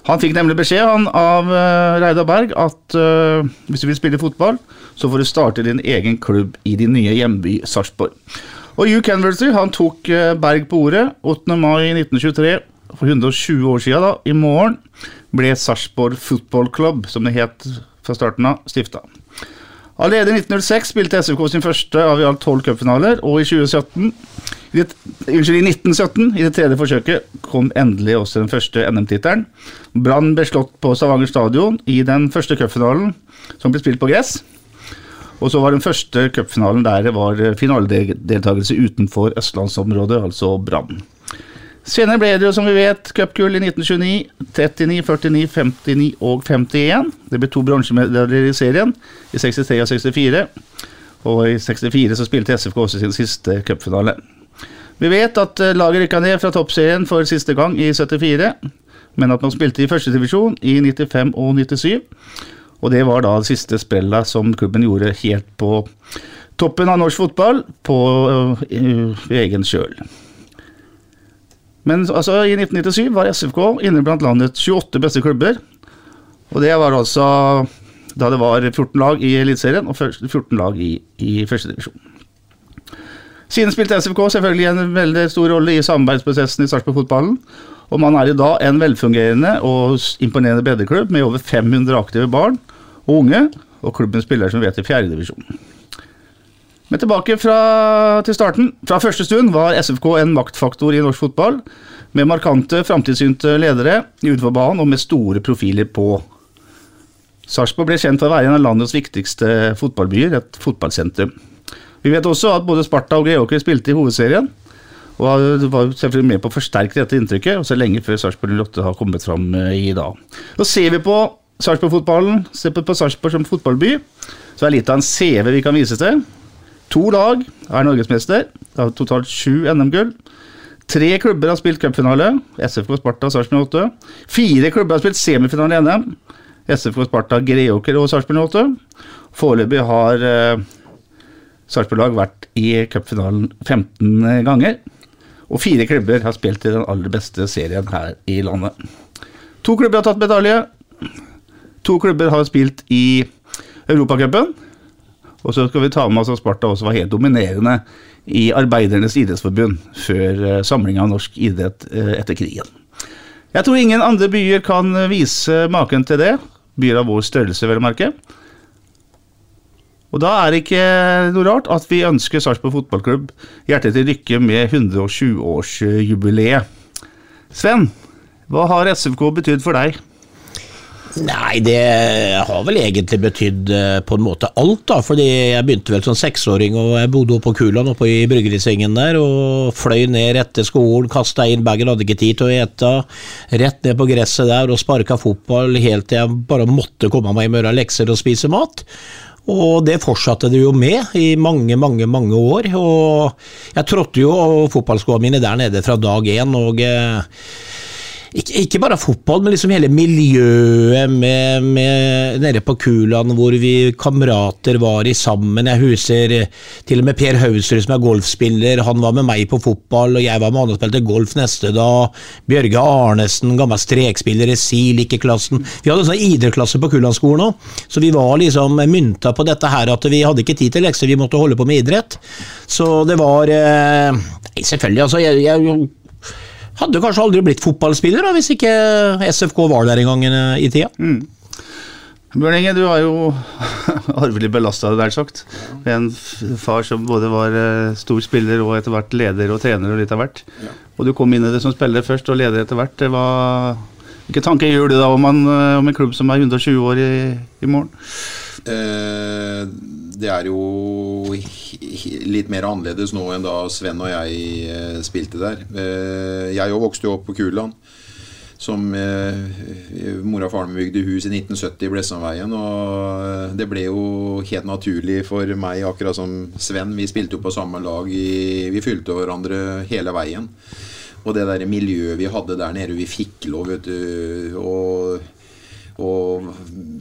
S1: Han fikk nemlig beskjed han, av uh, Reidar Berg at uh, hvis du vil spille fotball, så får du starte din egen klubb i din nye hjemby Sarpsborg. Og Hugh Kenworthy han tok uh, Berg på ordet 8. mai 1923, for 120 år siden da, i morgen, ble Sarpsborg Football Club, som det het fra starten av, stifta. Allerede i 1906 spilte SFK sin første av i alt tolv cupfinaler, og i 2017 i det, unnskyld, i 1917, i det tredje forsøket, kom endelig også den første NM-tittelen. Brann ble slått på Stavanger stadion i den første cupfinalen, som ble spilt på gress. Og så var den første cupfinalen der det var finaledeltakelse utenfor østlandsområdet, altså Brann. Senere ble det jo, som vi vet, cupgull i 1929, 39, 49, 59 og 51. Det ble to bronsemedaljer i serien, i 63 og 64. Og i 64 så spilte SFK også sin siste cupfinale. Vi vet at eh, laget rykka ned fra toppserien for siste gang i 74, men at man spilte i førstedivisjon i 95 og 97. Og det var da det siste spillet som klubben gjorde helt på toppen av norsk fotball, på uh, egen kjøl. Men altså, i 1997 var SFK inne blant landets 28 beste klubber. Og det var altså da det var 14 lag i Eliteserien og 14 lag i, i førstedivisjon. Siden spilte SFK selvfølgelig en veldig stor rolle i samarbeidsprosessen i Sarpsborg-fotballen. Og man er i dag en velfungerende og imponerende breddeklubb med over 500 aktive barn og unge. Og klubben spiller som vet i fjerdedivisjon. Men tilbake fra, til starten. Fra første stund var SFK en maktfaktor i norsk fotball, med markante, framtidssynte ledere utenfor banen og med store profiler på. Sarpsborg ble kjent for å være en av landets viktigste fotballbyer, et fotballsentrum. Vi vet også at både Sparta og Greåker spilte i hovedserien, og var selvfølgelig med på å forsterke dette inntrykket, også lenge før Sarpsborg 08 har kommet fram eh, i dag. Så ser vi på Sarpsborg-fotballen, ser på Sarpsborg som fotballby, så er det litt av en CV vi kan vise til. To lag er norgesmester, har totalt sju NM-gull. Tre klubber har spilt cupfinale, SFK Sparta Sarpsborg 8. Fire klubber har spilt semifinale i NM, SFK Sparta, Greåker og Sarpsborg 8. Foreløpig har eh, Sarpsborg-lag vært i cupfinalen 15 ganger. Og fire klubber har spilt i den aller beste serien her i landet. To klubber har tatt medalje. To klubber har spilt i Europacupen. Og så skal vi ta med oss at Sparta også var helt dominerende i Arbeidernes idrettsforbund før eh, samlinga av norsk idrett eh, etter krigen. Jeg tror ingen andre byer kan vise maken til det. Byer av vår størrelse, vel å merke. Og da er det ikke noe rart at vi ønsker Sarpsborg fotballklubb hjertet til lykke med 120-årsjubileet. Sven, hva har SFK betydd for deg?
S3: Nei, det har vel egentlig betydd eh, på en måte alt, da. Fordi jeg begynte vel som seksåring, og jeg bodde oppe på Kulan oppe i bryggerisvingen der, og fløy ned etter skolen, kasta inn bagen, hadde ikke tid til å ete. Rett ned på gresset der og sparka fotball helt til jeg bare måtte komme meg med gjøre lekser og spise mat. Og det fortsatte det jo med i mange, mange mange år. Og jeg trådte jo fotballskoene mine der nede fra dag én. og eh, ikke, ikke, bare fotball, men liksom hele miljøet med, med, nede på Kuland, hvor vi kamerater var i sammen. Jeg huser til og med Per Hausrud, som er golfspiller. Han var med meg på fotball, og jeg var med han og spilte golf neste dag. Bjørge Arnesen, gammel strekspiller i SIL-ikke-klassen. Vi hadde sånn idrettsklasse på Kulandskolen òg, så vi var liksom mynta på dette her at vi hadde ikke tid til lekser, vi måtte holde på med idrett. Så det var eh, Selvfølgelig, altså. jeg, jeg hadde kanskje aldri blitt fotballspiller da, hvis ikke SFK var der en gang eh, i tida. Mm.
S1: Bjørn Inge, du har jo arvelig belasta det, nær sagt. En far som både var eh, stor spiller og etter hvert leder og trener og litt av hvert. Ja. Og du kom inn i det som spiller først og leder etter hvert. Var... hvilke tanker gjør du da om en, eh, om en klubb som er 120 år i, i morgen?
S2: Eh, det er jo litt mer annerledes nå enn da Sven og jeg eh, spilte der. Eh, jeg òg vokste jo opp på Kuland. Som mora og faren min bygde hus i 1970 i Blessamveien. Og det ble jo helt naturlig for meg, akkurat som Sven. Vi spilte jo på samme lag. I, vi fylte hverandre hele veien. Og det der miljøet vi hadde der nede, vi fikk lov, vet du. Og og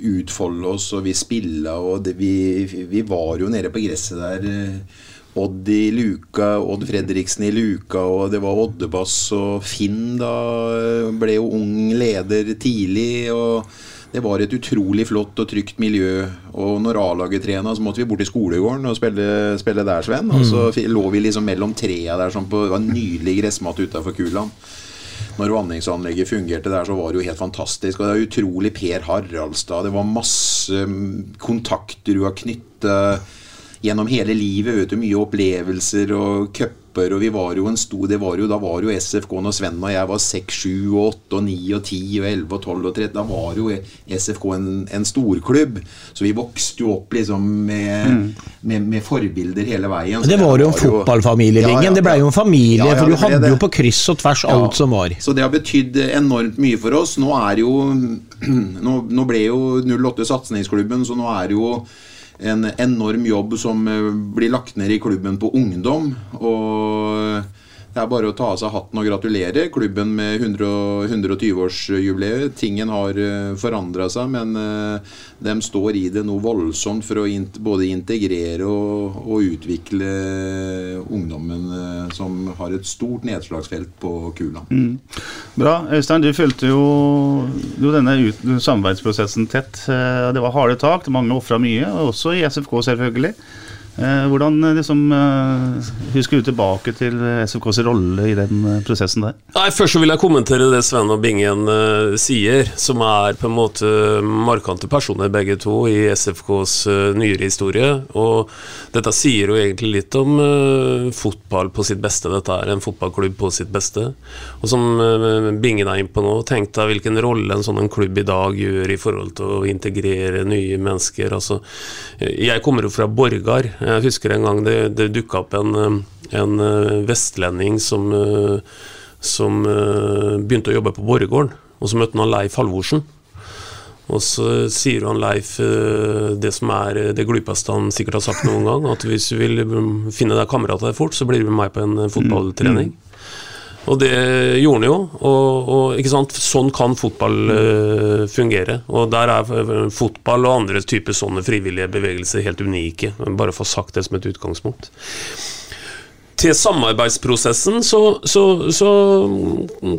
S2: utfolde oss, og vi spilla, og det, vi, vi, var jo nede på gresset der. Eh, Odd i luka, Odd Fredriksen i luka, og det var Oddebass og Finn da eh, ble jo ung leder tidlig. og det var et utrolig flott og trygt miljø. Og når A-laget trena, så måtte vi bort til skolegården og spille, spille der, Sven. Og så mm. lå vi liksom mellom trea der, sånn på, det var en nydelig gressmatte utafor Kuland når vanningsanlegget fungerte der, så var det jo helt fantastisk. Og det er utrolig Per Haraldstad. Det var masse mm, kontakter du har knytta gjennom hele livet. vet du, Mye opplevelser og cuper. Og vi var jo en stor, det var jo, Da var jo SFK når Sven og jeg var 6, 7, 8, 9, 10, 11, 12 og 13. Da var jo SFK en, en storklubb. Så vi vokste jo opp liksom med, mm. med, med forbilder hele veien.
S3: Så det var jo en fotballfamilie, Lingen. Ja, ja, det blei jo en familie, ja, for du hadde det. jo på kryss og tvers alt som var.
S2: Så det har betydd enormt mye for oss. Nå er jo Nå, nå ble jo 08 satsingsklubben, så nå er jo en enorm jobb som eh, blir lagt ned i klubben på ungdom. Og det er bare å ta av seg hatten og gratulere klubben med 120-årsjubileet. Tingen har eh, forandra seg, men eh, de står i det noe voldsomt for å både integrere og, og utvikle ungdommen eh, som har et stort nedslagsfelt på kula. Mm.
S1: Bra. Øystein, du fulgte jo, jo denne ut, samarbeidsprosessen tett. Det var harde tak, mange ofra mye, også i SFK selvfølgelig. Eh, hvordan eh, liksom, eh, husker du tilbake til SFKs rolle i den prosessen der?
S4: Nei, Først så vil jeg kommentere det Sven og Bingen sier, som er på en måte markante personer begge to i SFKs nyere historie. Og dette sier jo egentlig litt om fotball på sitt beste. Dette er en fotballklubb på sitt beste. Og som Bingen er inne på nå, tenk deg hvilken rolle en sånn en klubb i dag gjør i forhold til å integrere nye mennesker. Altså, jeg kommer jo fra Borgar. Jeg husker en gang det, det dukka opp en, eh, en eh, vestlending som eh, som begynte å jobbe på Borregaarden. Og så møtte han Leif Halvorsen. Og så sier han Leif det som er det glupeste han sikkert har sagt noen gang, at hvis du vil mm, finne deg kamerater fort, så blir du med meg på en fotballtrening. fotballtrening. Og det gjorde han jo. Og, og? Sånn kan fotball uh, fungere. Og der er eh, fotball og andre typer sånne frivillige bevegelser helt unike. Bare å få sagt det som et utgangspunkt. Til samarbeidsprosessen så, så, så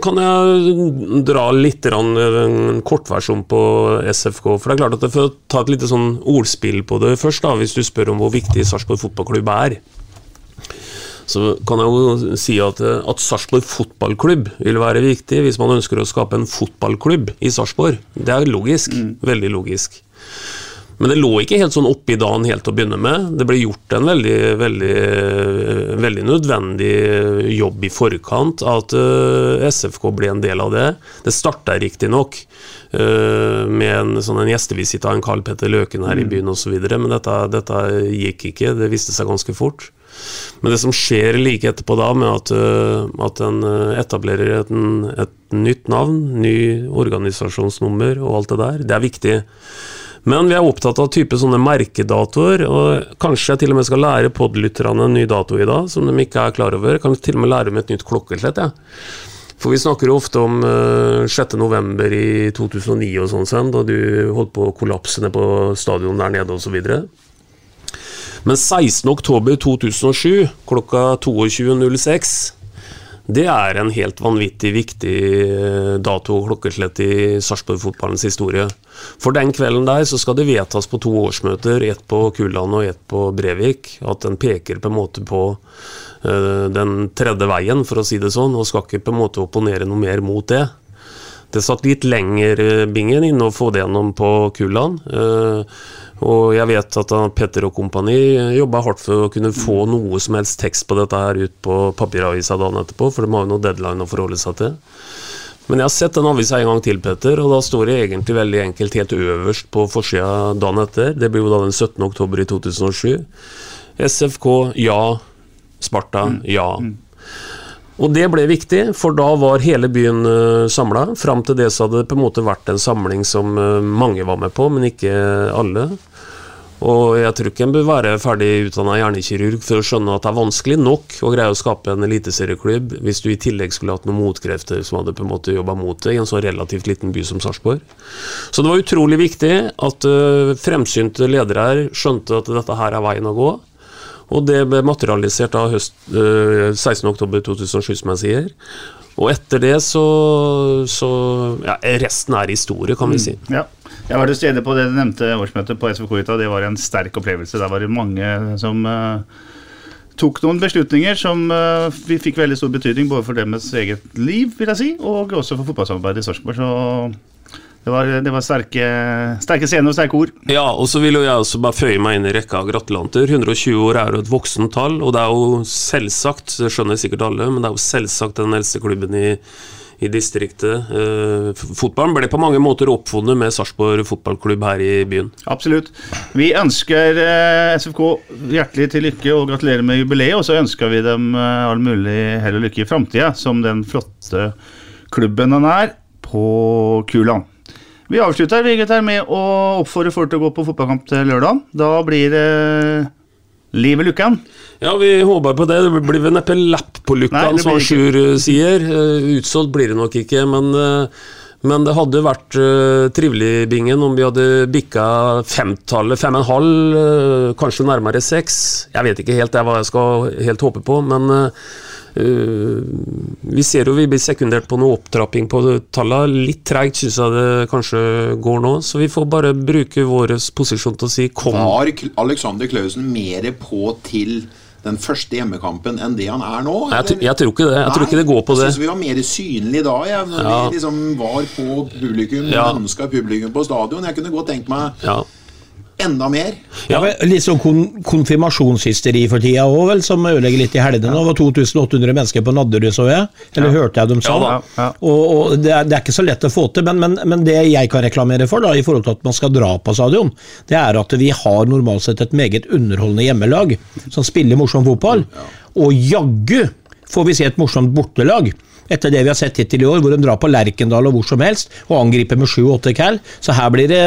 S4: kan jeg dra litt eh, en kortversjon på SFK. For det er klart at For å ta et lite sånn ordspill på det først, da, hvis du spør om hvor viktig Sarpsborg fotballklubb er så kan jeg jo si at, at Sarpsborg fotballklubb vil være viktig hvis man ønsker å skape en fotballklubb i Sarpsborg. Det er logisk. Veldig logisk. Men det lå ikke helt sånn oppi dagen helt til å begynne med. Det ble gjort en veldig, veldig, veldig nødvendig jobb i forkant at eh, SFK ble en del av det. Det starta riktignok uh, med en, sånn en gjestevisitt av en Carl Petter Løken her i byen osv., men dette, dette gikk ikke. Det viste seg ganske fort. Men det som skjer like etterpå da, med at, øh, at en øh, etablerer et, et nytt navn, ny organisasjonsnummer og alt det der, det er viktig. Men vi er opptatt av type sånne merkedatoer, og kanskje jeg til og med skal lære podlytterne en ny dato i dag, som de ikke er klar over. Jeg kan til og med lære dem et nytt klokkeslett, jeg. For vi snakker jo ofte om uh, 6.11. i 2009 og sånn, da du holdt på å kollapse ned på stadion der nede osv. Men 16.10.2007 klokka 22.06 det er en helt vanvittig viktig eh, dato og klokkeslett i Sarpsborg-fotballens historie. For den kvelden der så skal det vedtas på to årsmøter, ett på Kulland og ett på Brevik, at den peker på en måte på uh, den tredje veien, for å si det sånn, og skal ikke på en måte opponere noe mer mot det. Det satt litt lenger uh, bingen inne å få det gjennom på Kulland. Uh, og jeg vet at Petter og kompani jobba hardt for å kunne få noe som helst tekst på dette her ut på papiravisa dagen etterpå, for de har jo noe deadline å forholde seg til. Men jeg har sett den avisa en gang til, Petter, og da står det egentlig veldig enkelt helt øverst på forsida dagen etter. Det blir jo da den 17. oktober i 2007. SFK ja. Sparta ja. Og det ble viktig, for da var hele byen uh, samla. Fram til det så hadde det på en måte vært en samling som uh, mange var med på, men ikke alle. Og jeg tror ikke en bør være ferdig utdanna hjernekirurg for å skjønne at det er vanskelig nok å greie å skape en eliteserieklubb hvis du i tillegg skulle hatt noen motkrefter som hadde på en måte jobba mot det i en så relativt liten by som Sarpsborg. Så det var utrolig viktig at uh, fremsynte ledere her skjønte at dette her er veien å gå. Og det ble materialisert da høst, øh, 16.10.2007, som jeg sier. Og etter det så, så ja, Resten er historie, kan vi si.
S1: Ja. Jeg var til stede på det du nevnte årsmøtet på SVK Ita. Det var en sterk opplevelse. Der var det mange som uh, tok noen beslutninger som uh, fikk veldig stor betydning både for deres eget liv, vil jeg si, og også for fotballsamarbeidet i Sarpsborg. Så det var, det var sterke, sterke scener og sterke ord.
S4: Ja, og så vil jo jeg også bare føye meg inn i rekka av gratulanter. 120 år er jo et voksent tall, og det er jo selvsagt, det skjønner sikkert alle, men det er jo selvsagt den eldste klubben i, i distriktet. Eh, fotballen ble på mange måter oppfunnet med Sarpsborg fotballklubb her i byen.
S1: Absolutt. Vi ønsker eh, SFK hjertelig til lykke og gratulerer med jubileet, og så ønsker vi dem eh, all mulig hell og lykke i framtida, som den flotte klubben den er på Kuland. Vi avslutter vi gutter, med å oppfordre folk til å gå på fotballkamp til lørdag. Da blir det liv i lukken.
S4: Ja, vi håper på det. Det blir vel neppe lapp på lukken, som. Sjur eh, sier. Eh, Utsolgt blir det nok ikke, men, eh, men det hadde vært trivelig, Bingen, om vi hadde bikka femtallet, fem og en halv, kanskje nærmere seks. Jeg vet ikke helt det er hva jeg skal helt håpe på, men Vi ser jo vi blir sekundert på noe opptrapping på tallene. Litt treigt syns jeg det kanskje går nå, så vi får bare bruke vår posisjon til å si kom.
S2: Var Alexander Klausen mer på til den første hjemmekampen enn det han er nå?
S4: Jeg, jeg tror ikke det. Jeg tror ikke det går på det.
S2: Jeg synes vi var mer synlige da, jeg, når
S4: Ja.
S2: vi liksom var på publikum,
S4: Ja.
S2: ønska publikum på stadion. Jeg kunne godt tenkt meg
S4: Ja.
S2: Enda mer.
S3: Ja, men Litt sånn kon konfirmasjonshysteri for tida òg, vel, som ødelegger litt i helgene. Ja. Det var 2800 mennesker på Nadderud, så jeg. Eller hørte jeg dem sa.
S4: Ja da.
S1: Ja.
S3: Og, og det, er, det er ikke så lett å få til, men, men, men det jeg kan reklamere for, da, i forhold til at man skal dra på stadion, det er at vi har normalt sett et meget underholdende hjemmelag som spiller morsom fotball. Og jaggu får vi se et morsomt bortelag. Etter det vi har sett hittil i år, hvor de drar på Lerkendal og hvor som helst og angriper med sju-åtte cal. Så her blir det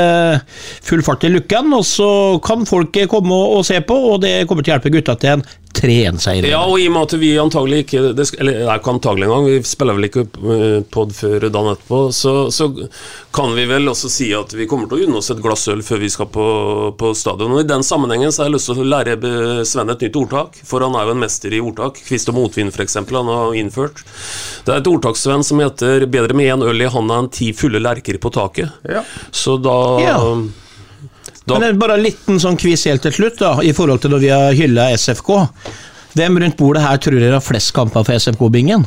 S3: full fart i lukken, og så kan folk komme og se på, og det kommer til å hjelpe gutta til en 3-1-seier.
S4: Ja, og i og med at vi antagelig ikke det, Eller det er ikke antagelig engang, vi spiller vel ikke uh, pod før dagen etterpå, så, så kan vi vel også si at vi kommer til å unne oss et glass øl før vi skal på, på stadion. Og I den sammenhengen så har jeg lyst til å lære eh, Sven et nytt ordtak, for han er jo en mester i ordtak. Kvist og motvind, f.eks., han har innført. Det er et ordtak, Sven, som heter 'bedre med én øl i handa enn ti fulle lerker på taket'.
S1: Ja.
S4: Så da
S3: Ja.
S4: Da-
S3: Men bare en liten sånn quiz helt til slutt, da, i forhold til når vi har hylla SFK. Hvem rundt bordet her tror dere har flest kamper for SFK-bingen?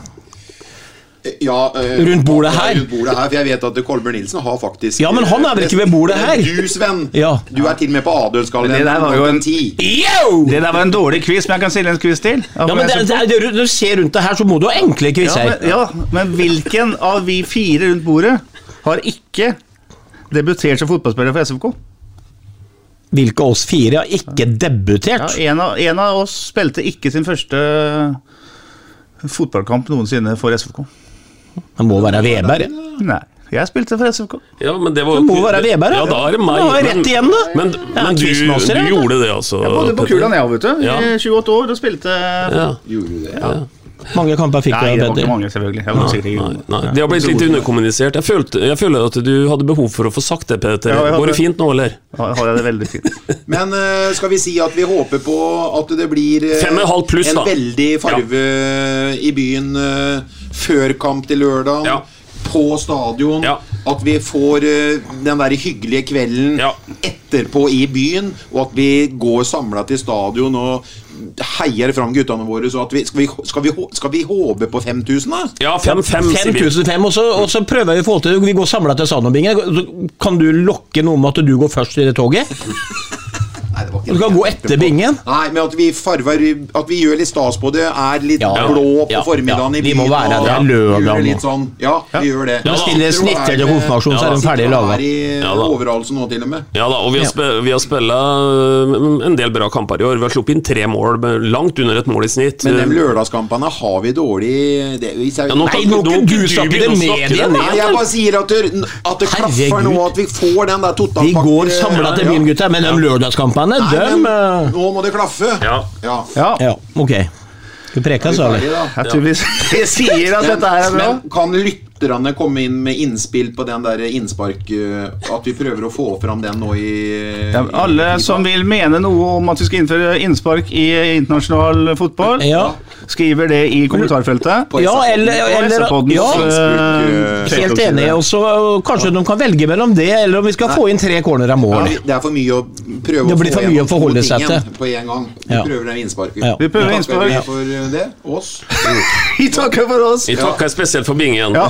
S2: Ja, øh,
S3: Rundt bordet her?
S2: Rundt bordet her, for jeg vet at Kolbjørn Nilsen har faktisk
S3: Ja, men han er vel ikke ved bordet her?
S2: Du, Sven!
S3: Ja.
S2: Du er til og med på adelskallen.
S1: det der var jo en-
S2: ti.
S1: Det der var en dårlig quiz, men jeg kan stille en quiz til.
S3: Ja, men det, det, det, Når du ser rundt deg her, så må du ha enkle
S1: ja,
S3: quizer.
S1: men, ja, men hvilken av vi fire rundt bordet har ikke debutert som fotballspiller for SFK?
S3: Hvilke av oss fire har ikke
S1: Ja,
S3: debutert?
S1: en, av, en av oss spilte ikke sin første fotballkamp noensinne for SFK.
S3: Det må være Veberg.
S1: Nei, jeg spilte for SFK.
S4: Ja, men det var
S3: Det må være Veberg,
S4: Ja, da er det meg. Men-
S3: rett igjen, da.
S4: Men,
S3: er
S4: men du, du gjorde det, altså?
S1: Jeg bodde på
S4: kula
S1: Kulan, jeg òg, vet du. I 28 år og spilte
S4: Ja.
S2: Gjorde du det?
S3: Mange kamper fikk
S1: Nei, det var ikke mange, selvfølgelig. Jeg var nei, ikke
S4: Nei, nei, det har blitt litt underkommunisert. Jeg, følte, jeg føler at du hadde behov for å få sagt det, Peter.
S1: Ja, hadde-
S4: Går det fint nå, eller?
S1: Ja, har jeg det veldig fint.
S2: Men uh, skal vi si at vi håper på at det blir
S4: uh, pluss,
S2: en
S4: da.
S2: veldig farve i byen uh, før kamp til lørdag?
S4: Ja.
S2: På stadion.
S4: Ja.
S2: At vi får eh, den der hyggelige kvelden
S4: Ja.
S2: etterpå i byen, og at vi går samla til stadion og heier fram guttene våre. Så at vi, skal, vi, skal, vi, skal vi håpe på 5000, da?
S4: Ja, fem-fem, sier vi.
S3: 5005, og så, og så prøver vi å få til Vi går samla til Sanobingen. Kan du lokke noe med at du går først i det toget?
S2: Nei, det var
S3: Du kan gå etter bingen.
S2: Nei, men at vi farver At vi gjør litt stas på det. Er litt
S3: Ja.
S2: blå på
S3: Ja.
S2: formiddagen
S3: Ja.
S2: i
S3: Vi må være der lørdag
S2: gjør
S3: nå.
S2: sånn. Ja, vi gjør det.
S3: Ja, stiller snitter til konfirmasjon, så er de ferdig laga.
S4: Ja, da.
S2: nå, til og med.
S4: Ja da, og vi har, spe, vi har spilla øh, en del bra kamper i år. Vi har sluppet inn tre mål, med langt under et mål i snitt.
S2: Men de lørdagskampene har vi dårlig det, hvis jeg,
S4: Ja, nå
S3: Nei,
S4: kan-
S3: nå
S4: nå
S3: kan du
S4: du
S3: snakke det med igjen.
S2: Nei, jeg bare sier at det, at det klaffer nå, at vi får den der
S3: Vi går samla til byen, gutter, men de lørdagskampene,
S2: Nei,
S3: dem
S2: men
S3: eh,
S2: nå må det klaffe.
S4: Ja.
S2: ja.
S1: Ja,
S3: Ja, ok. Skal vi preke, så, eller?
S1: jeg tror vi sier at dette her er bra.
S2: Men kan lytterne komme inn med innspill på den der innspark eh, At vi prøver å få fram den nå i
S1: Ja, alle som vil mene noe om at vi skal innføre innspark i internasjonal fotball,
S3: Ja.
S1: skriver det i kommentarfeltet.
S3: Ja, eller, eller ja,
S1: eh,
S3: Helt enig. Og så øh, kanskje de kan velge mellom det, eller om vi skal få inn tre corner av
S2: Ja,
S3: mål.
S2: det er for mye å prøve
S3: Det blir
S2: å
S3: for mye å forholde seg til.
S2: På en gang. Vi
S1: Ja.
S2: prøver den innsparken.
S3: Ja.
S1: Vi prøver
S2: Takker
S1: innspark.
S2: vi for eh, det. Oss.
S1: Vi takker for oss.
S4: Vi takker spesielt for bingen.
S1: Ja.